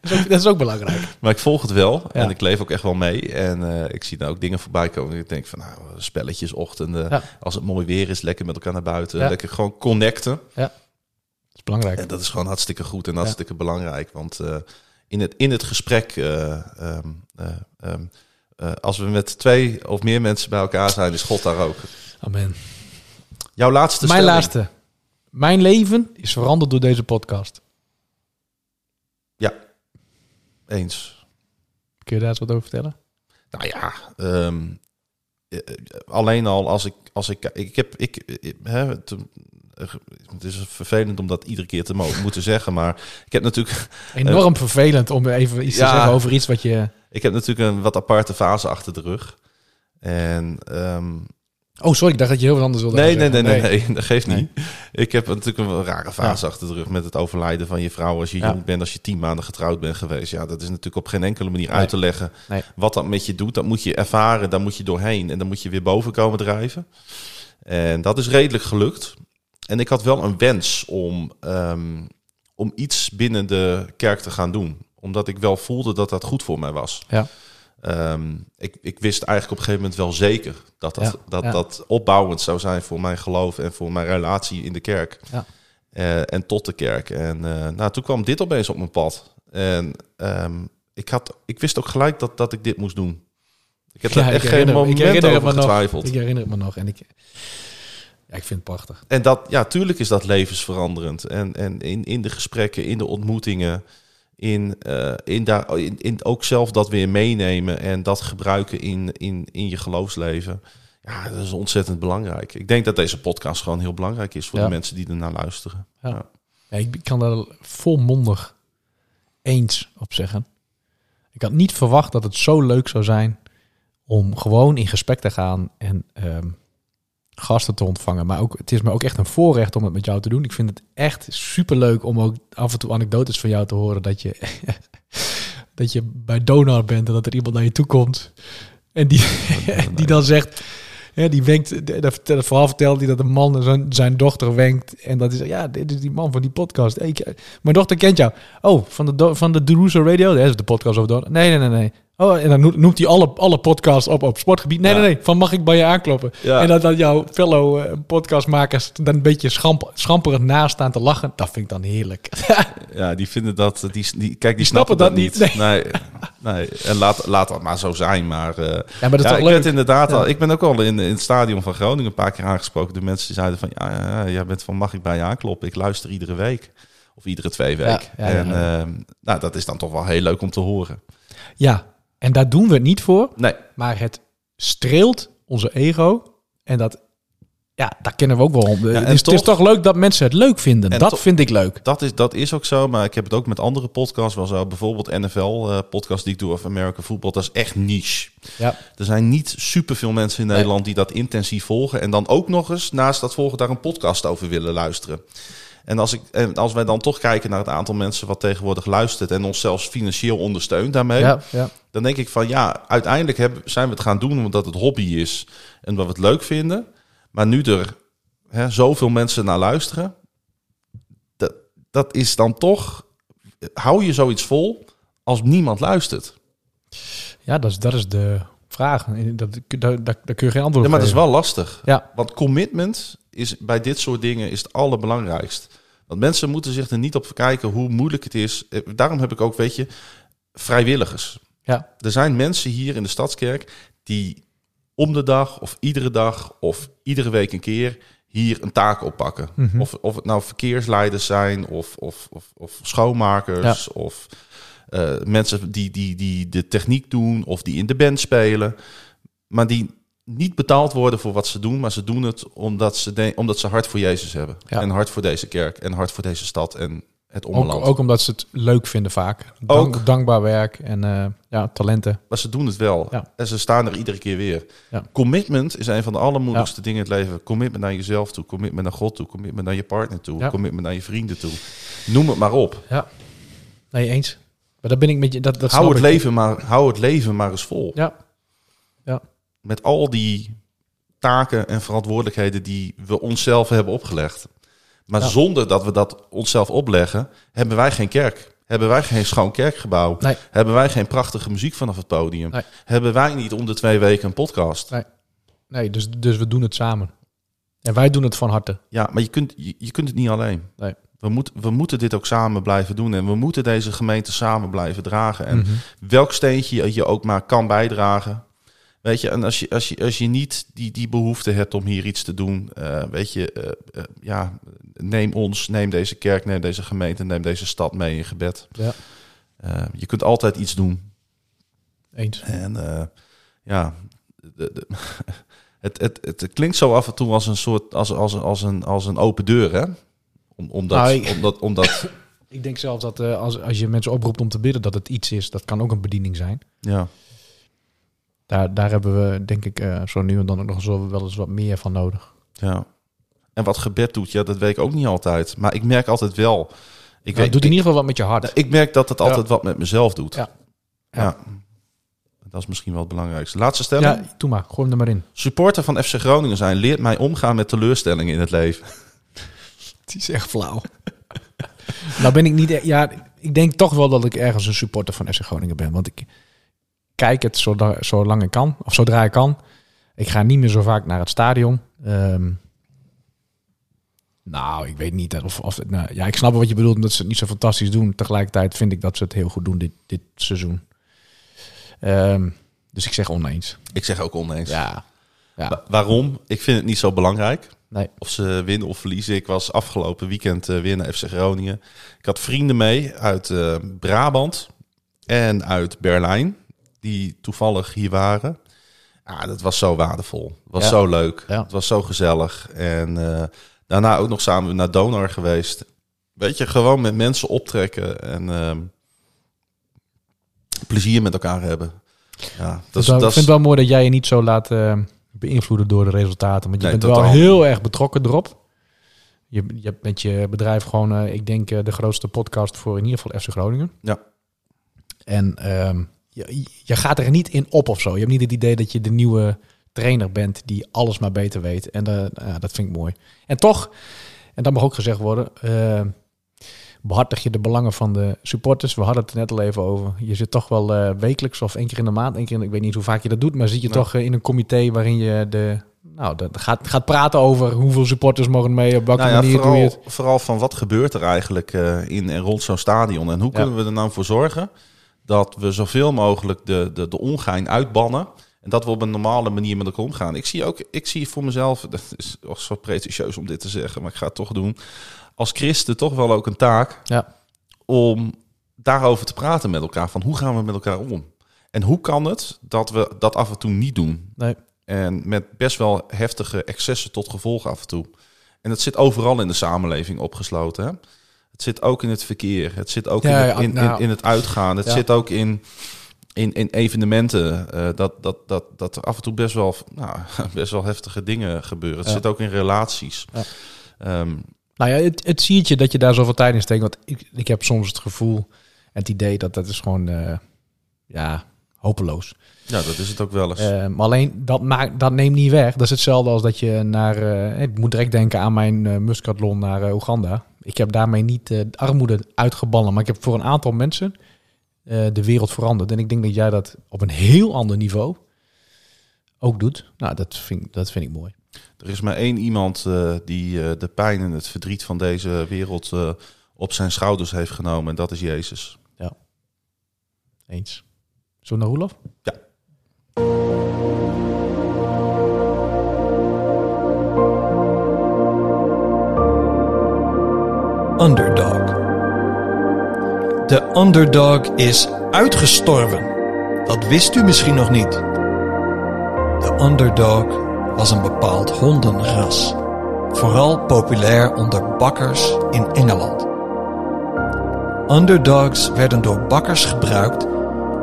Dat, is ook, dat is ook belangrijk. Maar ik volg het wel Ja. en ik leef ook echt wel mee. En eh, ik zie daar ook dingen voorbij komen. Ik denk van, nou, spelletjes, ochtenden. Ja. Als het mooi weer is, lekker met elkaar naar buiten. Ja. Lekker gewoon connecten. Dat is belangrijk. En dat is gewoon hartstikke goed en hartstikke belangrijk. Want eh, in, het, in het gesprek, eh, ehm, eh, ehm, eh, als we met twee of meer mensen bij elkaar zijn, is God daar ook. Amen. Jouw laatste Mijn stelling. laatste. Mijn leven is veranderd door deze podcast. Eens. Kun je daar eens wat over vertellen? Nou ja, ehm, eh, eh, alleen al als ik, als ik, ik heb, ik, hè, het, eh, het is vervelend om dat iedere keer te mo- moeten zeggen, maar ik heb natuurlijk, Enorm vervelend om even iets te zeggen over iets wat je... ik heb natuurlijk een wat aparte fase achter de rug. En ehm, Oh, sorry, ik dacht dat je heel wat anders wilde nee, nee, nee, nee, nee, dat geeft Nee. niet. Ik heb natuurlijk een rare fase achter de rug met het overlijden van je vrouw als je Ja. jong bent, als je tien maanden getrouwd bent geweest. Ja, dat is natuurlijk op geen enkele manier Nee. uit te leggen. Nee. Wat dat met je doet, dat moet je ervaren, daar moet je doorheen en dan moet je weer boven komen drijven. En dat is redelijk gelukt. En ik had wel een wens om, ehm, om iets binnen de kerk te gaan doen. Omdat ik wel voelde dat dat goed voor mij was. Ja. Ehm, ik, ik wist eigenlijk op een gegeven moment wel zeker dat dat, Ja, dat, ja. dat opbouwend zou zijn voor mijn geloof en voor mijn relatie in de kerk. Ja. Eh, en tot de kerk. En eh, nou, toen kwam dit opeens op mijn pad. En ehm, ik, had, ik wist ook gelijk dat, dat ik dit moest doen. Ik heb er echt geen moment over me nog. getwijfeld. Ik herinner het me nog. En ik, ja, ik vind het prachtig. En dat, ja, tuurlijk is dat levensveranderend. En, en in, in de gesprekken, in de ontmoetingen, in, eh, in, daar, in, in ook zelf dat weer meenemen en dat gebruiken in, in, in je geloofsleven. Ja, dat is ontzettend belangrijk. Ik denk dat deze podcast gewoon heel belangrijk is voor Ja. de mensen die ernaar luisteren. Ja, ik kan daar volmondig eens op zeggen. Ik had niet verwacht dat het zo leuk zou zijn om gewoon in gesprek te gaan en ehm, gasten te ontvangen. Maar ook, het is me ook echt een voorrecht om het met jou te doen. Ik vind het echt superleuk om ook af en toe anekdotes van jou te horen dat je, dat je bij Donar bent en dat er iemand naar je toe komt en die, die dan zegt... Ja, die wenkt, dat vooral vertelt hij dat een man zijn, zijn dochter wenkt. En dat is, ja, dit is die man van die podcast. Hey, ik- mijn dochter kent jou. Oh, van de, van de Deruso Radio? Dat is de podcast over Don. Nee, nee, nee, nee. Oh, en dan noemt, hij alle, alle podcasts op op sportgebied. Nee, Ja. nee, nee. Van mag ik bij je aankloppen? Ja. En dat, dat jouw fellow eh, podcastmakers dan een beetje schamp, schamperig naast staan te lachen. Dat vind ik dan heerlijk. Ja, die vinden dat... Die, die, kijk, die, snappen snappen, dat niet. niet. Nee. nee. En laat, laat dat maar zo zijn. Maar, eh, Ja, maar dat is ja, toch ik leuk? inderdaad al... Ik ben ook al in, in het stadion van Groningen een paar keer aangesproken. De mensen die zeiden van... Ja, jij bent van mag ik bij je aankloppen? Ik luister iedere week. Of iedere twee weken. en ehm, nou, dat is dan toch wel heel leuk om te horen. Ja, en daar doen we het niet voor. Nee, Maar het streelt onze ego. En dat, ja, daar kennen we ook wel om. en het, is, het is toch- leuk dat mensen het leuk vinden. En Dat toch- vind ik leuk. dat is, dat is ook zo. Maar ik heb het ook met andere podcasts wel zo. Bijvoorbeeld NFL-podcast die ik doe over American Football. Dat is echt niche. Ja. Er zijn niet superveel mensen in Nee. Nederland die dat intensief volgen. En dan ook nog eens naast dat volgen daar een podcast over willen luisteren. En als, ik, en als wij dan toch kijken naar het aantal mensen wat tegenwoordig luistert en ons zelfs financieel ondersteunt daarmee, Ja, ja. dan denk ik van ja, uiteindelijk hebben, zijn we het gaan doen omdat het hobby is en omdat we het leuk vinden. Maar nu er hè, zoveel mensen naar luisteren, dat, dat is dan toch, hou je zoiets vol als niemand luistert? ja dat, is, dat is de vraag. Dat, daar, daar, daar kun je geen antwoord Ja, op maar het is wel lastig. Ja, Want commitment is bij dit soort dingen is het allerbelangrijkst. Want mensen moeten zich er niet op verkijken hoe moeilijk het is. Eh, Daarom heb ik ook, weet je, vrijwilligers. ja, Er zijn mensen hier in de Stadskerk die om de dag of iedere dag of iedere week een keer hier een taak oppakken. Mhm. Of, of het nou verkeersleiders zijn of, of, of, of schoonmakers of eh, mensen die, die, die de techniek doen of die in de band spelen. Maar die niet betaald worden voor wat ze doen, maar ze doen het omdat ze, de, omdat ze hart voor Jezus hebben. Ja. En hart voor deze kerk en hart voor deze stad en het ook, omland. ook omdat ze het leuk vinden vaak. Dank, Ook. Dankbaar werk en eh, ja, talenten. Maar ze doen het wel. Ja. En ze staan er iedere keer weer. Ja. Commitment is een van de allermoeilijkste dingen in het leven. Commitment naar jezelf toe. Commitment naar God toe. Commitment naar je partner toe. Commitment naar je vrienden toe. Noem het maar op. Ja, nee, eens. Maar daar ben ik met je. Dat, dat hou, het ik. leven maar, hou het leven maar eens vol. Ja, ja, Met al die taken en verantwoordelijkheden die we onszelf hebben opgelegd. Maar Ja. zonder dat we dat onszelf opleggen, hebben wij geen kerk. Hebben wij geen schoon kerkgebouw. Nee. Hebben wij geen prachtige muziek vanaf het podium. Nee. Hebben wij niet om de twee weken een podcast. nee, dus, dus we doen het samen. En wij doen het van harte. Ja, maar je kunt, je, je kunt het niet alleen. Nee. We, moet, we moeten dit ook samen blijven doen. En we moeten deze gemeente samen blijven dragen. En Mhm. welk steentje je- ook maar kan bijdragen. Weet je, en als je, als je, als je niet die, die behoefte hebt om hier iets te doen, eh, weet je, eh, eh, ja, neem ons, neem deze kerk, neem deze gemeente, neem deze stad mee in gebed. Ja. Je kunt altijd iets doen. Eens. En ja, de, de, het, het, het klinkt zo af en toe als een soort, als, als, als, een, als een open deur, hè? Om, omdat, Nou, ik- omdat, omdat, Ik denk zelfs dat eh, als, als je mensen oproept om te bidden, dat het iets is. Dat kan ook een bediening zijn. ja. Daar, daar hebben we, denk ik, eh, zo nu en dan ook nog zo wel eens wat meer van nodig. Ja. En wat gebed doet, ja, dat weet ik ook niet altijd. Maar ik merk altijd wel. Ik, Het weet, doet in ik, ieder geval wat met je hart. ik merk dat het Ja. altijd wat met mezelf doet. Ja. Ja. Ja. Dat is misschien wel het belangrijkste. Laatste stelling. Ja, doe maar. Gooi hem er maar in. Supporter van FC Groningen zijn leert mij omgaan met teleurstellingen in het leven. Het is echt flauw. nou ben ik niet... e- Ja, ik denk toch wel dat ik ergens een supporter van FC Groningen ben. Want ik kijk het zoda- zolang ik kan. Of zodra ik kan. Ik ga niet meer zo vaak naar het stadion. Ehm, nou, ik weet niet. Of, of, nou, ja, ik snap wat je bedoelt. Omdat ze het niet zo fantastisch doen. Tegelijkertijd vind ik dat ze het heel goed doen dit, dit seizoen. Ehm, dus ik zeg oneens. Ik zeg ook oneens. Ja. ja. Wa- waarom? Ik vind het niet zo belangrijk. Nee. Of ze winnen of verliezen. Ik was afgelopen weekend eh, weer naar FC Groningen. Ik had vrienden mee uit eh, Brabant en uit Berlijn. Die toevallig hier waren. Ja, dat was zo waardevol. Het was Ja. zo leuk. Ja. Het was zo gezellig. En eh, daarna ook nog samen naar Donar geweest. Weet je, gewoon met mensen optrekken en ehm, plezier met elkaar hebben. Ja, dat is, ik dat vind het wel mooi dat jij je niet zo laat eh, beïnvloeden door de resultaten. Want je Nee, bent wel heel erg betrokken erop. Je, je hebt met je bedrijf gewoon, eh, ik denk, eh, de grootste podcast voor in ieder geval FC Groningen. Ja. En ehm, je, je gaat er niet in op of zo. Je hebt niet het idee dat je de nieuwe trainer bent die alles maar beter weet. En eh, dat vind ik mooi. En toch, en dat mag ook gezegd worden, behartig je de belangen van de supporters. We hadden het er net al even over. Je zit toch wel eh, wekelijks of één keer in de maand, één keer in, ik weet niet hoe vaak je dat doet, maar zit je toch eh, in een comité waarin je de, nou, de, gaat, gaat praten over hoeveel supporters mogen mee, op welke Nou ja, manier doe je vooral, het. vooral van wat gebeurt er eigenlijk eh, in en rond zo'n stadion. En hoe Ja. kunnen we er nou voor zorgen dat we zoveel mogelijk de, de, de ongein uitbannen. En dat we op een normale manier met elkaar omgaan. Ik zie ook, ik zie voor mezelf, dat is zo pretentieus om dit te zeggen, maar ik ga het toch doen. Als christen toch wel ook een taak Ja. om daarover te praten met elkaar. Van hoe gaan we met elkaar om? En hoe kan het dat we dat af en toe niet doen? Nee. En met best wel heftige excessen tot gevolg af en toe. En het zit overal in de samenleving opgesloten. Hè? Het zit ook in het verkeer. Het zit ook Ja, in, het, ja, in, in, nou, in het uitgaan. Het ja. zit ook in, in, in evenementen. eh, dat, dat, dat, dat er af en toe best wel, nou, best wel heftige dingen gebeuren. Het Ja. zit ook in relaties. Ja. Ehm, Nou ja, het, het zie je dat je daar zoveel tijd in steekt. Want ik, ik heb soms het gevoel en het idee dat dat is gewoon, eh, ja, hopeloos. ja, dat is het ook wel eens. Eh, maar alleen dat, maakt, dat neemt niet weg. Dat is hetzelfde als dat je naar. eh, ik moet direct denken aan mijn eh muskatlon naar Oeganda. Ik heb daarmee niet de armoede uitgebannen. Maar ik heb voor een aantal mensen de wereld veranderd. En ik denk dat jij dat op een heel ander niveau ook doet. Nou, dat vind, dat vind ik mooi. Er is maar één iemand eh, die eh, de pijn en het verdriet van deze wereld eh, op zijn schouders heeft genomen. En dat is Jezus. Eens. Zo naar Roelof? Ja. Underdog. De underdog is uitgestorven. Dat wist u misschien nog niet. De underdog was een bepaald hondenras. Vooral populair onder bakkers in Engeland. Underdogs werden door bakkers gebruikt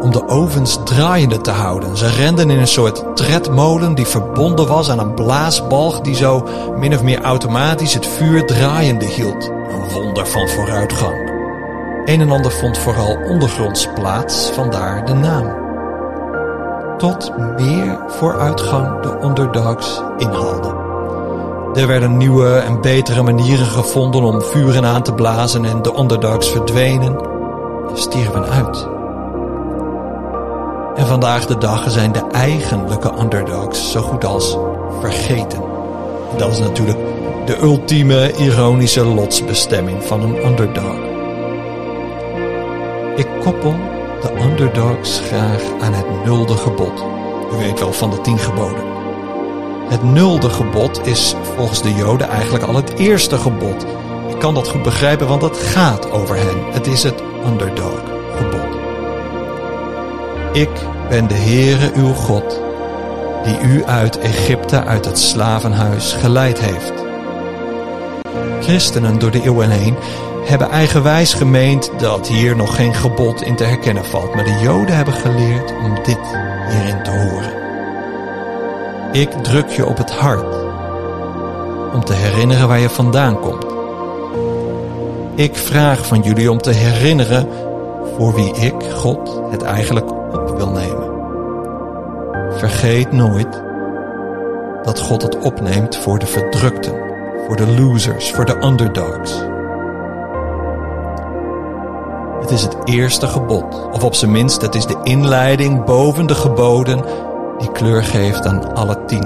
om de ovens draaiende te houden. Ze renden in een soort tredmolen die verbonden was aan een blaasbalg die zo min of meer automatisch het vuur draaiende hield. Een wonder van vooruitgang. Een en ander vond vooral ondergronds plaats, vandaar de naam. Tot meer vooruitgang de underdogs inhaalden. Er werden nieuwe en betere manieren gevonden om vuren aan te blazen en de underdogs verdwenen en stierven uit. En vandaag de dag zijn de eigenlijke underdogs zo goed als vergeten. En dat is natuurlijk de ultieme ironische lotsbestemming van een underdog. Ik koppel de underdogs graag aan het nulde gebod. U weet wel van de tien geboden. Het nulde gebod is volgens de Joden eigenlijk al het eerste gebod. Ik kan dat goed begrijpen, want het gaat over hen. Het is het underdog gebod. Ik ben de Heere uw God, die u uit Egypte, uit het slavenhuis geleid heeft. Christenen door de eeuwen heen hebben eigenwijs gemeend dat hier nog geen gebod in te herkennen valt, maar de Joden hebben geleerd om dit hierin te horen. Ik druk je op het hart om te herinneren waar je vandaan komt. Ik vraag van jullie om te herinneren voor wie ik, God, het eigenlijk op wil nemen. Vergeet nooit dat God het opneemt voor de verdrukten, voor de losers, voor de underdogs. Het is het eerste gebod, of op zijn minst het is de inleiding boven de geboden die kleur geeft aan alle tien.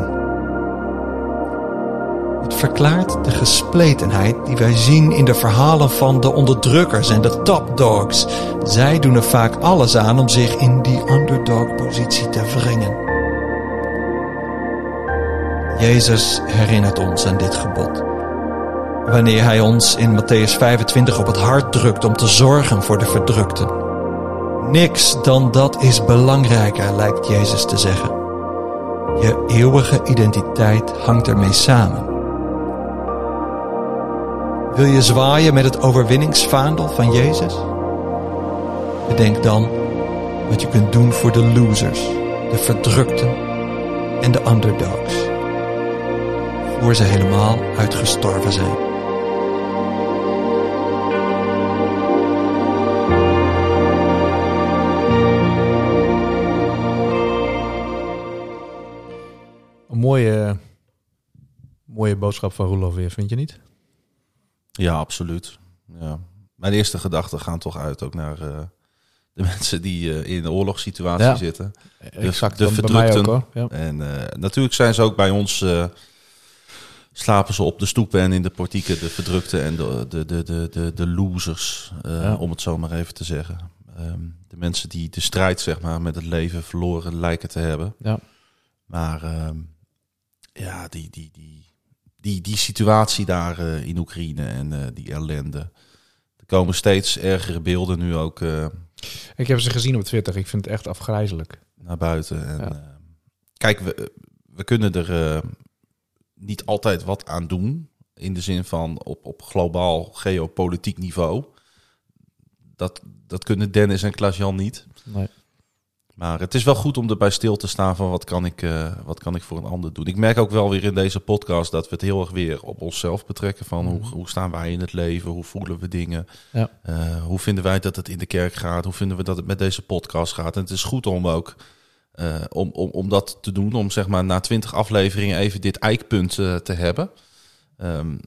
Het verklaart de gespletenheid die wij zien in de verhalen van de onderdrukkers en de topdogs. Zij doen er vaak alles aan om zich in die underdog-positie te wringen. Jezus herinnert ons aan dit gebod. Wanneer hij ons in Matthäus 25 op het hart drukt om te zorgen voor de verdrukten. Niks dan dat is belangrijker, lijkt Jezus te zeggen. Je eeuwige identiteit hangt ermee samen. Wil je zwaaien met het overwinningsvaandel van Jezus? Bedenk dan wat je kunt doen voor de losers, de verdrukten en de underdogs. Voor ze helemaal uitgestorven zijn. Mooie, mooie boodschap van Roelof weer, vind je niet? Ja, absoluut. Ja. Mijn eerste gedachten gaan toch uit ook naar eh, de mensen die eh, in een oorlogssituatie Ja. zitten. Exact, de ook verdrukten. Ja. En eh, natuurlijk zijn ze ook bij ons, slapen ze op de stoepen en in de portieken, de verdrukte en de, de, de, de, de, de losers, Ja. om het zo maar even te zeggen. Ehm, de mensen die de strijd zeg maar, met het leven verloren lijken te hebben. Ja. Maar ehm, ja, die, die, die, die, die situatie daar eh, in Oekraïne en eh, die ellende. Er komen steeds ergere beelden nu ook eh, Ik heb ze gezien op Twitter. Ik vind het echt afgrijzelijk. naar buiten. En, Ja. kijk, we, we kunnen er niet altijd wat aan doen. In de zin van op, op globaal geopolitiek niveau. Dat, dat kunnen Dennis en Klaas-Jan niet. Nee. Maar het is wel goed om erbij stil te staan van wat kan, ik, eh, wat kan ik voor een ander doen. Ik merk ook wel weer in deze podcast dat we het heel erg weer op onszelf betrekken. Van hoe, hoe staan wij in het leven? Hoe voelen we dingen? Ja. Eh, hoe vinden wij dat het in de kerk gaat? Hoe vinden we dat het met deze podcast gaat? En het is goed om ook eh, om, om, om dat te doen. Om zeg maar na twintig afleveringen even dit eikpunt te hebben. Ehm,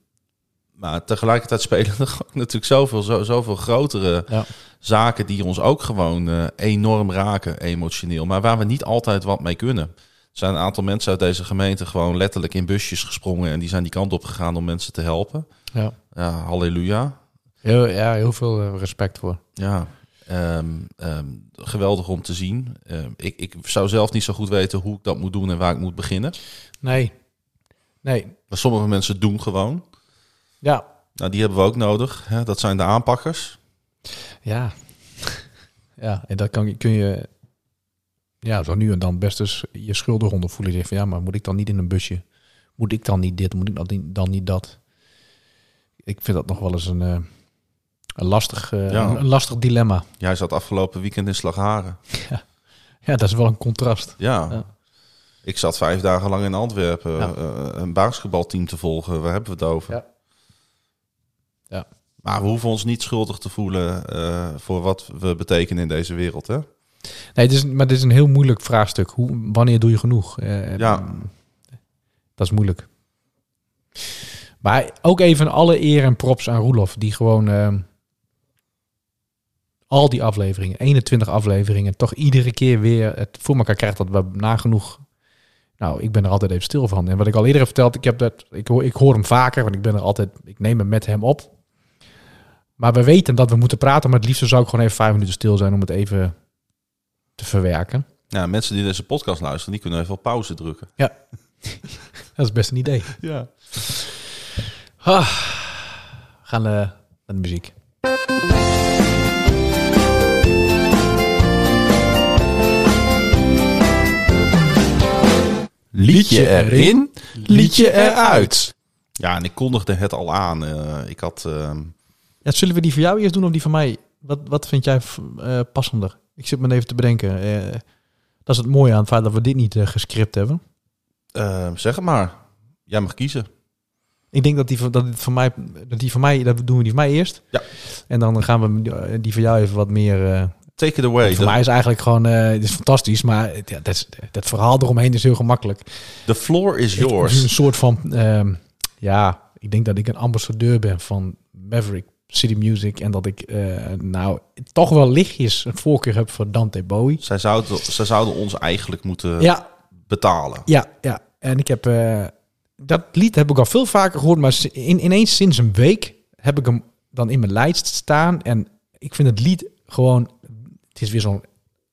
maar tegelijkertijd spelen er natuurlijk zoveel, zo, zoveel grotere Ja. zaken die ons ook gewoon eh, enorm raken emotioneel. Maar waar we niet altijd wat mee kunnen. Er zijn een aantal mensen uit deze gemeente gewoon letterlijk in busjes gesprongen. En die zijn die kant op gegaan om mensen te helpen. Ja. Ja, halleluja. Heel, ja, heel veel eh, respect voor. Ja, ehm, ehm, geweldig om te zien. Ehm, ik, ik zou zelf niet zo goed weten hoe ik dat moet doen en waar ik moet beginnen. Nee. Nee. Maar sommige mensen doen gewoon. Ja. Nou, die hebben we ook nodig. Hè? Dat zijn de aanpakkers. Ja. Ja, en dat kan, kun je ja, zo nu en dan best eens je schuldig onder voelen. Je zegt van ja, maar moet ik dan niet in een busje? Moet ik dan niet dit? Moet ik dan niet, dan niet dat? Ik vind dat nog wel eens een, eh, een, lastig, eh, Ja. een, een lastig dilemma. Jij zat afgelopen weekend in Slagharen. Ja, dat is wel een contrast. Ja. Ja. Ik zat vijf dagen lang in Antwerpen Ja. eh, een basketbalteam te volgen. Waar hebben we het over? Ja. Maar we hoeven ons niet schuldig te voelen eh, voor wat we betekenen in deze wereld. Hè? Nee, het is, maar dit is een heel moeilijk vraagstuk. Hoe, wanneer doe je genoeg? Eh, Ja. Dat is moeilijk. Maar ook even alle eer en props aan Roelof, die gewoon eh, al die afleveringen, 21 afleveringen, toch iedere keer weer het voor elkaar krijgt dat we nagenoeg. Nou, ik ben er altijd even stil van. En wat ik al eerder heb verteld, ik, heb dat, ik, hoor, ik hoor hem vaker, want ik ben er altijd, ik neem hem met hem op. Maar we weten dat we moeten praten, maar het liefst zou ik gewoon even vijf minuten stil zijn om het even te verwerken. Ja, mensen die deze podcast luisteren, die kunnen even op pauze drukken. Dat is best een idee. Ja. Ah, we gaan eh, naar de muziek. Liedje erin, liedje eruit. Ja, en ik kondigde het al aan. Eh, ik had... ehm, Ja, zullen we die voor jou eerst doen of die van mij? Wat, wat vind jij eh, passender? Ik zit me even te bedenken. Eh, dat is het mooie aan het feit dat we dit niet eh, gescript hebben. zeg het maar. Jij mag kiezen. Ik denk dat die, van- dat van mij, dat die van mij, dat doen we die van mij eerst. Ja. En dan gaan we die van jou even wat meer. Take it away. voor mij is eigenlijk gewoon, eh, het is fantastisch, maar het- ja, dat, is, dat verhaal eromheen is heel gemakkelijk. the floor is yours. een soort van, ehm, ja, ik denk dat ik een ambassadeur ben van Maverick City Music en dat ik, eh, nou, toch wel lichtjes een voorkeur heb voor Dante Bowie. Zij zouden, zij zouden ons eigenlijk moeten Ja, betalen. ja, ja. En ik heb, eh, dat lied heb ik al veel vaker gehoord, maar in, ineens sinds een week heb ik hem dan in mijn lijst staan. En ik vind het lied gewoon, het is weer zo'n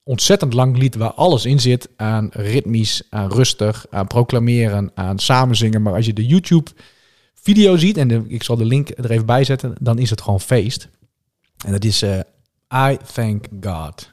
ontzettend lang lied waar alles in zit aan ritmisch, aan rustig, aan proclameren, aan samenzingen. Maar als je de YouTube video ziet, en ik zal de link er even bij zetten, dan is het gewoon feest. En dat is eh, I Thank God.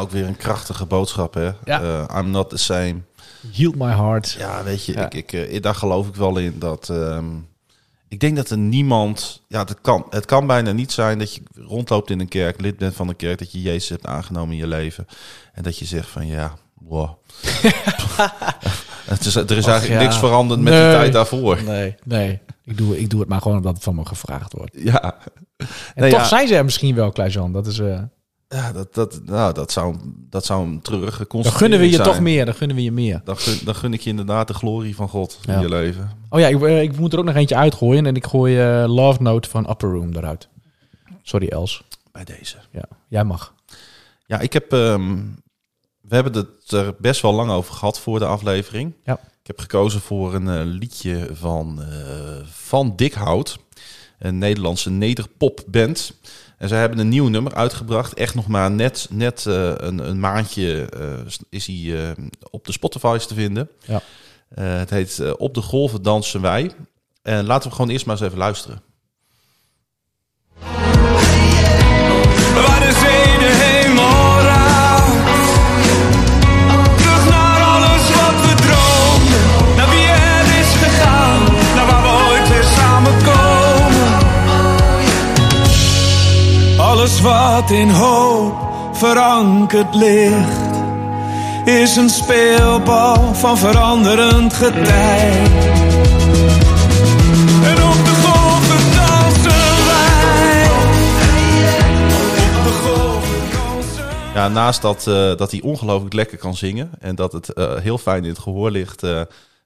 Ook weer een krachtige boodschap, hè? Ja. Eh, I'm not the same. Healed my heart. Ja, weet je, Ja. Ik, ik, eh, daar geloof ik wel in dat. ehm, ik denk dat er niemand. Ja, het kan, het kan bijna niet zijn dat je rondloopt in een kerk, lid bent van een kerk, dat je Jezus hebt aangenomen in je leven. En dat je zegt van ja, wow. het is, er is eigenlijk ja. niks veranderd met Nee. de tijd daarvoor. Nee, nee. Ik doe, ik doe het maar gewoon omdat het van me gevraagd wordt. Ja, En Nee, toch ja. zijn ze er misschien wel, Klaas-Jan. Dat is... eh ja dat, dat, nou, dat, zou, dat zou een treurige dan gunnen we je zijn. toch meer. Dan gunnen we je meer. Dan gun, dan gun ik je inderdaad de glorie van God Ja. in je leven. Oh ja, ik, eh, ik moet er ook nog eentje uitgooien. En ik gooi eh, Love Note van Upper Room eruit. Sorry, Els. Bij deze. Ja, jij mag. Ja, ik heb. ehm, we hebben het er best wel lang over gehad voor de aflevering. Ja. Ik heb gekozen voor een eh, liedje van, eh, van Dikhout. Een Nederlandse nederpopband. En zij hebben een nieuw nummer uitgebracht. Echt nog maar net, net eh, een, een maandje eh, is hij eh, op de Spotify's te vinden. Ja. Eh, het heet Op de golven dansen wij. En laten we gewoon eerst maar eens even luisteren. Waar de Wat in hoop verankerd ligt. Is een speelbal van veranderend getij. En op de golven wij. Op de naast dat, eh, dat hij ongelooflijk lekker kan zingen en dat het eh, heel fijn in het gehoor ligt, eh,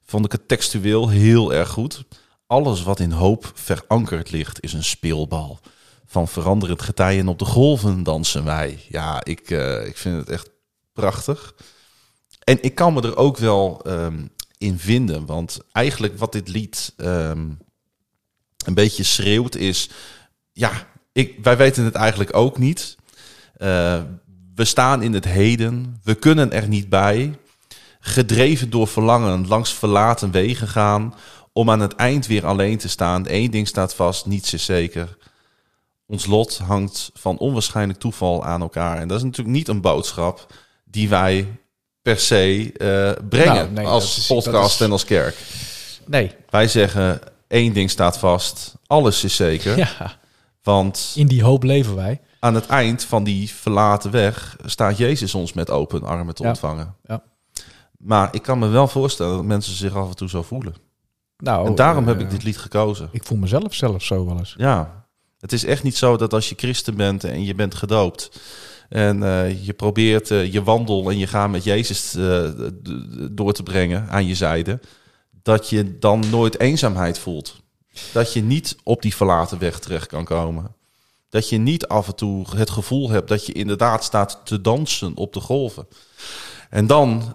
vond ik het textueel heel erg goed. Alles wat in hoop verankerd ligt is een speelbal. Van veranderend getij en op de golven dansen wij. Ja, ik, eh, ik vind het echt prachtig. En ik kan me er ook wel ehm, in vinden, want eigenlijk wat dit lied ehm, een beetje schreeuwt is, ja, ik, wij weten het eigenlijk ook niet. Eh, we staan in het heden, we kunnen er niet bij. Gedreven door verlangen langs verlaten wegen gaan. Om aan het eind weer alleen te staan. Eén ding staat vast, niets is zeker. Ons lot hangt van onwaarschijnlijk toeval aan elkaar. En dat is natuurlijk niet een boodschap die wij per se eh, brengen Nou, nee, als is- podcast is- en als kerk. Nee. Wij zeggen, één ding staat vast, alles is zeker. Ja, Want in die hoop leven wij. aan het eind van die verlaten weg staat Jezus ons met open armen te Ja. ontvangen. Ja. Maar ik kan me wel voorstellen dat mensen zich af en toe zo voelen. Nou, en daarom eh, heb ik dit lied gekozen. Ik voel mezelf zelf zo wel eens. Ja, het is echt niet zo dat als je christen bent en je bent gedoopt... en eh, je probeert eh, je wandel en je gaat met Jezus eh, door te brengen aan je zijde... dat je dan nooit eenzaamheid voelt. Dat je niet op die verlaten weg terecht kan komen. Dat je niet af en toe het gevoel hebt dat je inderdaad staat te dansen op de golven. En dan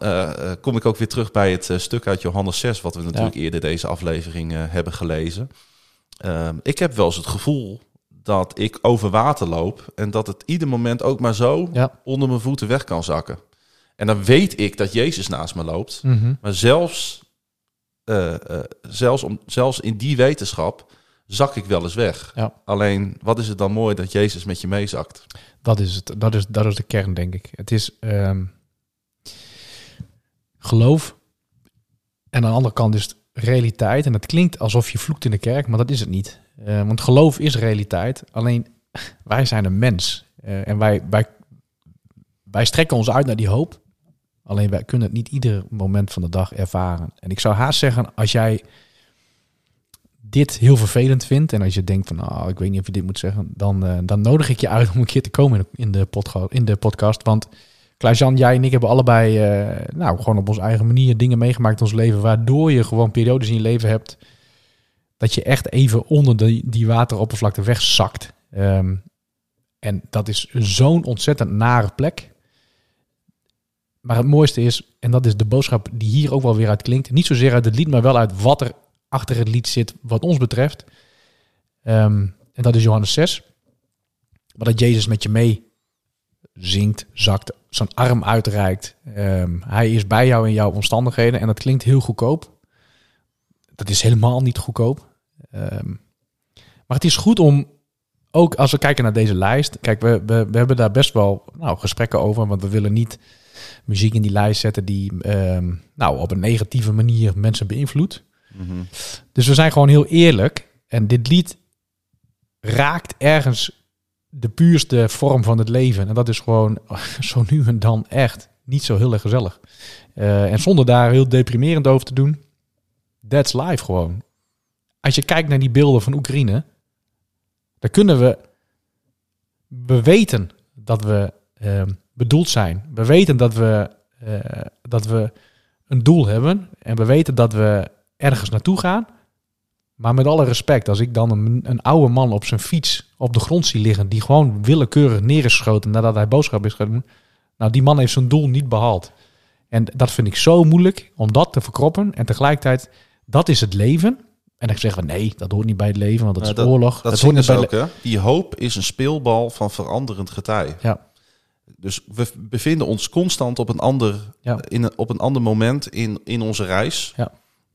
kom ik ook weer terug bij het stuk uit Johannes 6, wat we natuurlijk eerder deze aflevering hebben gelezen. Ehm, ik heb wel eens het gevoel dat ik over water loop en dat het ieder moment ook maar zo Ja. onder mijn voeten weg kan zakken. En dan weet ik dat Jezus naast me loopt. Mhm. Maar zelfs, eh, eh, zelfs, om, zelfs in die wetenschap zak ik wel eens weg. Ja. Alleen, wat is het dan mooi dat Jezus met je meezakt? Dat is het. Dat is, dat is de kern, denk ik. Het is ehm, geloof. En aan de andere kant is het realiteit. En dat klinkt alsof je vloekt in de kerk, maar dat is het niet. Eh, want geloof is realiteit. Alleen wij zijn een mens. Eh, en wij, wij, wij strekken ons uit naar die hoop. Alleen wij kunnen het niet ieder moment van de dag ervaren. En ik zou haast zeggen, als jij dit heel vervelend vindt en als je denkt van, nou, ik weet niet of je dit moet zeggen, dan, eh, dan nodig ik je uit om een keer te komen in de, in de, podca- in de podcast. Want Klaas-Jan, jij en ik hebben allebei, nou, gewoon op onze eigen manier dingen meegemaakt in ons leven, waardoor je gewoon periodes in je leven hebt dat je echt even onder die, die wateroppervlakte wegzakt. Ehm, en dat is zo'n ontzettend nare plek. Maar het mooiste is, en dat is de boodschap die hier ook wel weer uit klinkt, niet zozeer uit het lied, maar wel uit wat er achter het lied zit, wat ons betreft. Ehm, en dat is Johannes 6. Maar dat Jezus met je mee zingt, zakt, zijn arm uitreikt. Ehm, hij is bij jou in jouw omstandigheden en dat klinkt heel goedkoop. Dat is helemaal niet goedkoop. Ehm, maar het is goed om ook als we kijken naar deze lijst. Kijk, we, we, we hebben daar best wel nou, gesprekken over. Want we willen niet muziek in die lijst zetten die ehm, nou, op een negatieve manier mensen beïnvloedt. Mhm. Dus we zijn gewoon heel eerlijk. En dit lied raakt ergens de puurste vorm van het leven. En dat is gewoon zo nu en dan echt niet zo heel erg gezellig. Eh, en zonder daar heel deprimerend over te doen. That's life gewoon. Als je kijkt naar die beelden van Oekraïne. Dan kunnen we... We weten dat we eh, bedoeld zijn. We weten dat we, eh, dat we een doel hebben. En we weten dat we ergens naartoe gaan. Maar met alle respect, als ik dan een, een oude man op zijn fiets op de grond zie liggen, die gewoon willekeurig neer is geschoten nadat hij boodschap is doen. Nou, die man heeft zijn doel niet behaald. En dat vind ik zo moeilijk om dat te verkroppen. En tegelijkertijd, dat is het leven. En dan zeggen we nee, dat hoort niet bij het leven, want dat Ja, is oorlog. Dat, hoort niet bij ook, hè? Die hoop is een speelbal van veranderend getij. Ja. Dus we bevinden ons constant op een ander, Ja. in een, op een ander moment in, in onze reis. Ja.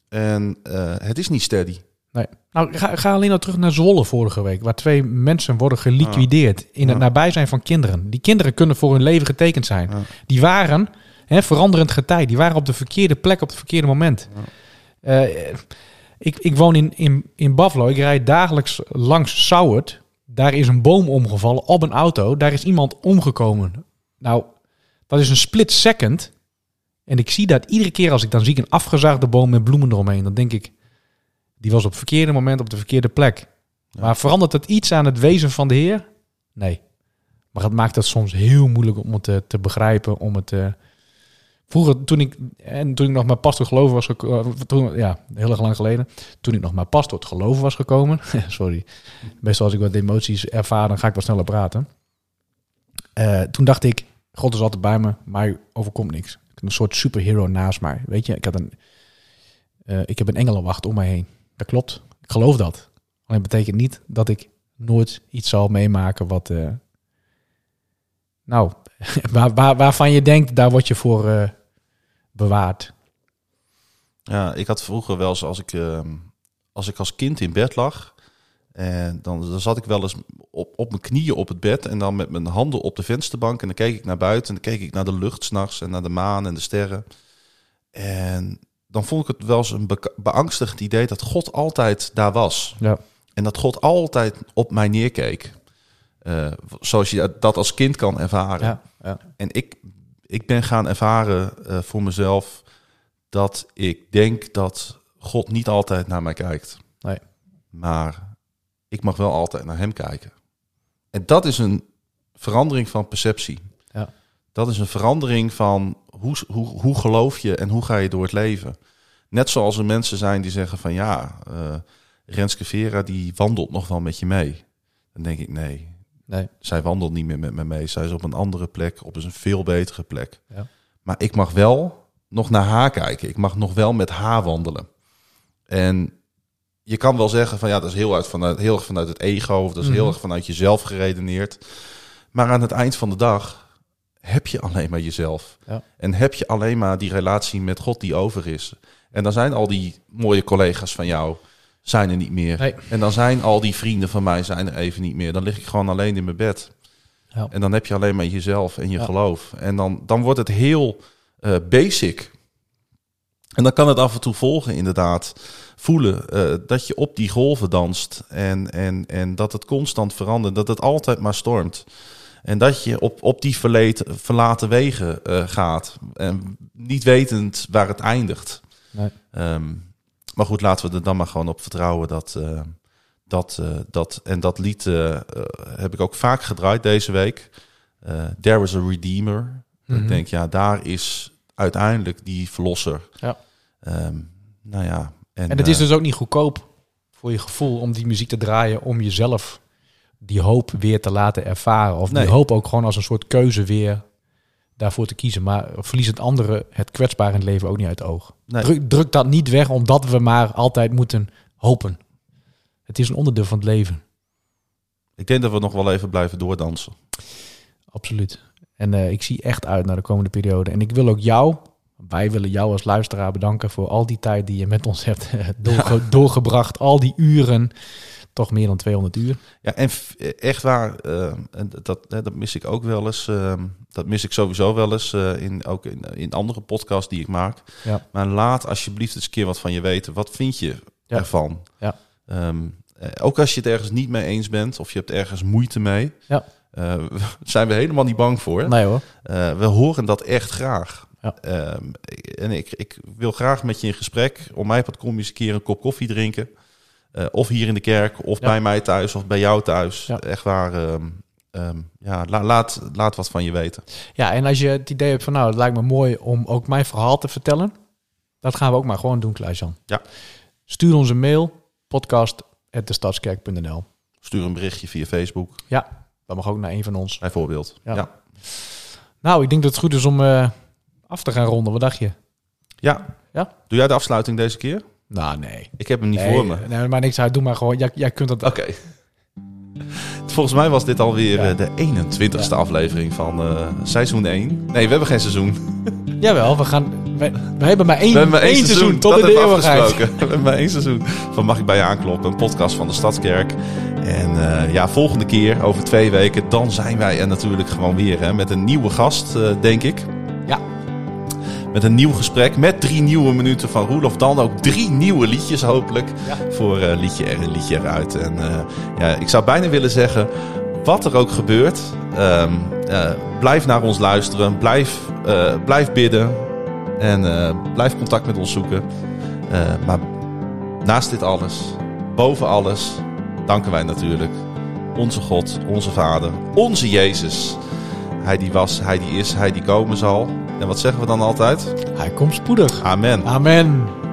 En eh, het is niet steady. Nee. Nou, ga, ga alleen al terug naar Zwolle vorige week, waar twee mensen worden geliquideerd in het nabijzijn van kinderen. Die kinderen kunnen voor hun leven getekend zijn. Die waren hè, veranderend getij, die waren op de verkeerde plek op het verkeerde moment. Eh, ik, ik woon in, in, in Buffalo, ik rijd dagelijks langs Sauert. Daar is een boom omgevallen op een auto, daar is iemand omgekomen. Nou, dat is een split second. En ik zie dat iedere keer als ik dan zie ik een afgezaagde boom met bloemen eromheen, dan denk ik, die was op het verkeerde moment op de verkeerde plek. Maar verandert het iets aan het wezen van de Heer? Nee. Maar het maakt het soms heel moeilijk om het te, te begrijpen, om het te... Vroeger, toen ik, en toen ik nog maar pastor geloven was gekomen, toen, ja, heel erg lang geleden, toen ik nog maar pastor tot geloven was gekomen, sorry, meestal als ik wat emoties ervaar, dan ga ik wat sneller praten. Eh, toen dacht ik, God is altijd bij me, maar overkomt niks. Een soort superhero naast mij, weet je. Ik, had een, eh, ik heb een engelenwacht om mij heen. Dat klopt, ik geloof dat. Alleen betekent niet dat ik nooit iets zal meemaken wat, eh, nou, waar, waar, waarvan je denkt, daar word je voor eh, bewaard. Ja, ik had vroeger wel eens als ik, ehm, als ik als kind in bed lag. En dan, dan zat ik wel eens op, op mijn knieën op het bed. En dan met mijn handen op de vensterbank. En dan keek ik naar buiten. En dan keek ik naar de lucht s'nachts. En naar de maan en de sterren. En dan vond ik het wel eens een be- beangstigend idee dat God altijd daar was. Ja. En dat God altijd op mij neerkeek. Eh, zoals je dat als kind kan ervaren. Ja, ja. En ik, ik ben gaan ervaren eh, voor mezelf dat ik denk dat God niet altijd naar mij kijkt. Nee. Maar ik mag wel altijd naar hem kijken. En dat is een verandering van perceptie. Ja. Dat is een verandering van hoe, hoe, hoe geloof je en hoe ga je door het leven. Net zoals er mensen zijn die zeggen van ja, eh Renske Vera die wandelt nog wel met je mee. Dan denk ik nee, Nee. zij wandelt niet meer met me mee. Zij is op een andere plek, op een veel betere plek. Ja. Maar ik mag wel nog naar haar kijken. Ik mag nog wel met haar wandelen. En je kan wel zeggen van ja, dat is heel, uit vanuit, heel erg vanuit het ego. Of dat is heel Mhm. erg vanuit jezelf geredeneerd. Maar aan het eind van de dag heb je alleen maar jezelf. Ja. En heb je alleen maar die relatie met God die over is. En dan zijn al die mooie collega's van jou zijn er niet meer. Nee. En dan zijn al die vrienden van mij zijn er even niet meer. Dan lig ik gewoon alleen in mijn bed. Ja. En dan heb je alleen maar jezelf en je Ja. geloof. En dan, dan wordt het heel eh, basic. En dan kan het af en toe volgen, inderdaad. Voelen eh, dat je op die golven danst. En, en, en dat het constant verandert. Dat het altijd maar stormt. En dat je op, op die verlaten wegen eh, gaat. En niet wetend waar het eindigt. Nee. Ehm, maar goed, laten we er dan maar gewoon op vertrouwen dat. eh, dat, eh, dat en dat lied eh, heb ik ook vaak gedraaid deze week. There was a Redeemer. Mhm. Ik denk, ja, daar is uiteindelijk die verlosser. Ja. Ehm, nou ja. En, En het is dus ook niet goedkoop voor je gevoel om die muziek te draaien, om jezelf die hoop weer te laten ervaren. Of Nee. die hoop ook gewoon als een soort keuze weer daarvoor te kiezen. Maar verlies het andere, het kwetsbare in het leven ook niet uit het oog. Nee. Druk, druk dat niet weg, omdat we maar altijd moeten hopen. Het is een onderdeel van het leven, Ik denk dat we nog wel even blijven doordansen. absoluut. En eh, ik zie echt uit naar de komende periode. En ik wil ook jou, wij willen jou als luisteraar bedanken voor al die tijd die je met ons hebt eh, doorge- doorgebracht. Al die uren toch meer dan 200 uur. Ja, en echt waar, eh, en dat, hè, dat mis ik ook wel eens. eh, dat mis ik sowieso wel eens, eh, in, ook in, in andere podcasts die ik maak. Ja. Maar laat alsjeblieft eens een keer wat van je weten. Wat vind je Ja. ervan? Ja. Ehm, eh, ook als je het ergens niet mee eens bent of je hebt ergens moeite mee, Ja. zijn we helemaal niet bang voor. Nee hoor. We horen dat echt graag. Ja. Ehm, en ik, ik wil graag met je in gesprek. Om mij wat kom je eens een keer een kop koffie drinken. Eh, of hier in de kerk, of Ja. bij mij thuis, of bij jou thuis. Ja. Echt waar. ehm, ehm, ja, la- laat, laat wat van je weten. Ja, en als je het idee hebt van nou, het lijkt me mooi om ook mijn verhaal te vertellen. Dat gaan we ook maar gewoon doen, Klaas-Jan. Ja. Stuur ons een mail, podcast.destadskerk.nl. Stuur een berichtje via Facebook, Ja, dat mag ook naar een van ons. bijvoorbeeld. Ja. Ja. Nou, ik denk dat het goed is om eh, af te gaan ronden. Wat dacht je? Ja. Ja? Doe jij de afsluiting deze keer? Nou, nee. Ik heb hem niet nee, voor me. Nee, maar niks uit. Doe maar gewoon. Jij, jij kunt dat Oké. Volgens mij was dit alweer Ja. eh, de 21ste aflevering van eh, seizoen 1. Nee, we hebben geen seizoen. Jawel, we gaan... We, we hebben maar één, We hebben maar één, seizoen, tot in de eeuwigheid. We hebben maar één seizoen van Mag ik bij je aankloppen, een podcast van de Stadskerk. En eh, ja, volgende keer, over twee weken, dan zijn wij er natuurlijk gewoon weer hè, met een nieuwe gast, denk ik. Met een nieuw gesprek, met drie nieuwe minuten van Roelof. Dan ook drie nieuwe liedjes hopelijk. Ja. Voor eh, liedje er en liedje eruit. En eh, ja, ik zou bijna willen zeggen, wat er ook gebeurt, ehm, eh, blijf naar ons luisteren. Blijf, blijf bidden. En blijf contact met ons zoeken. Maar naast dit alles, boven alles, danken wij natuurlijk onze God, onze Vader, onze Jezus. Hij die was, hij die is, hij die komen zal. En wat zeggen we dan altijd? Hij komt spoedig. Amen. Amen.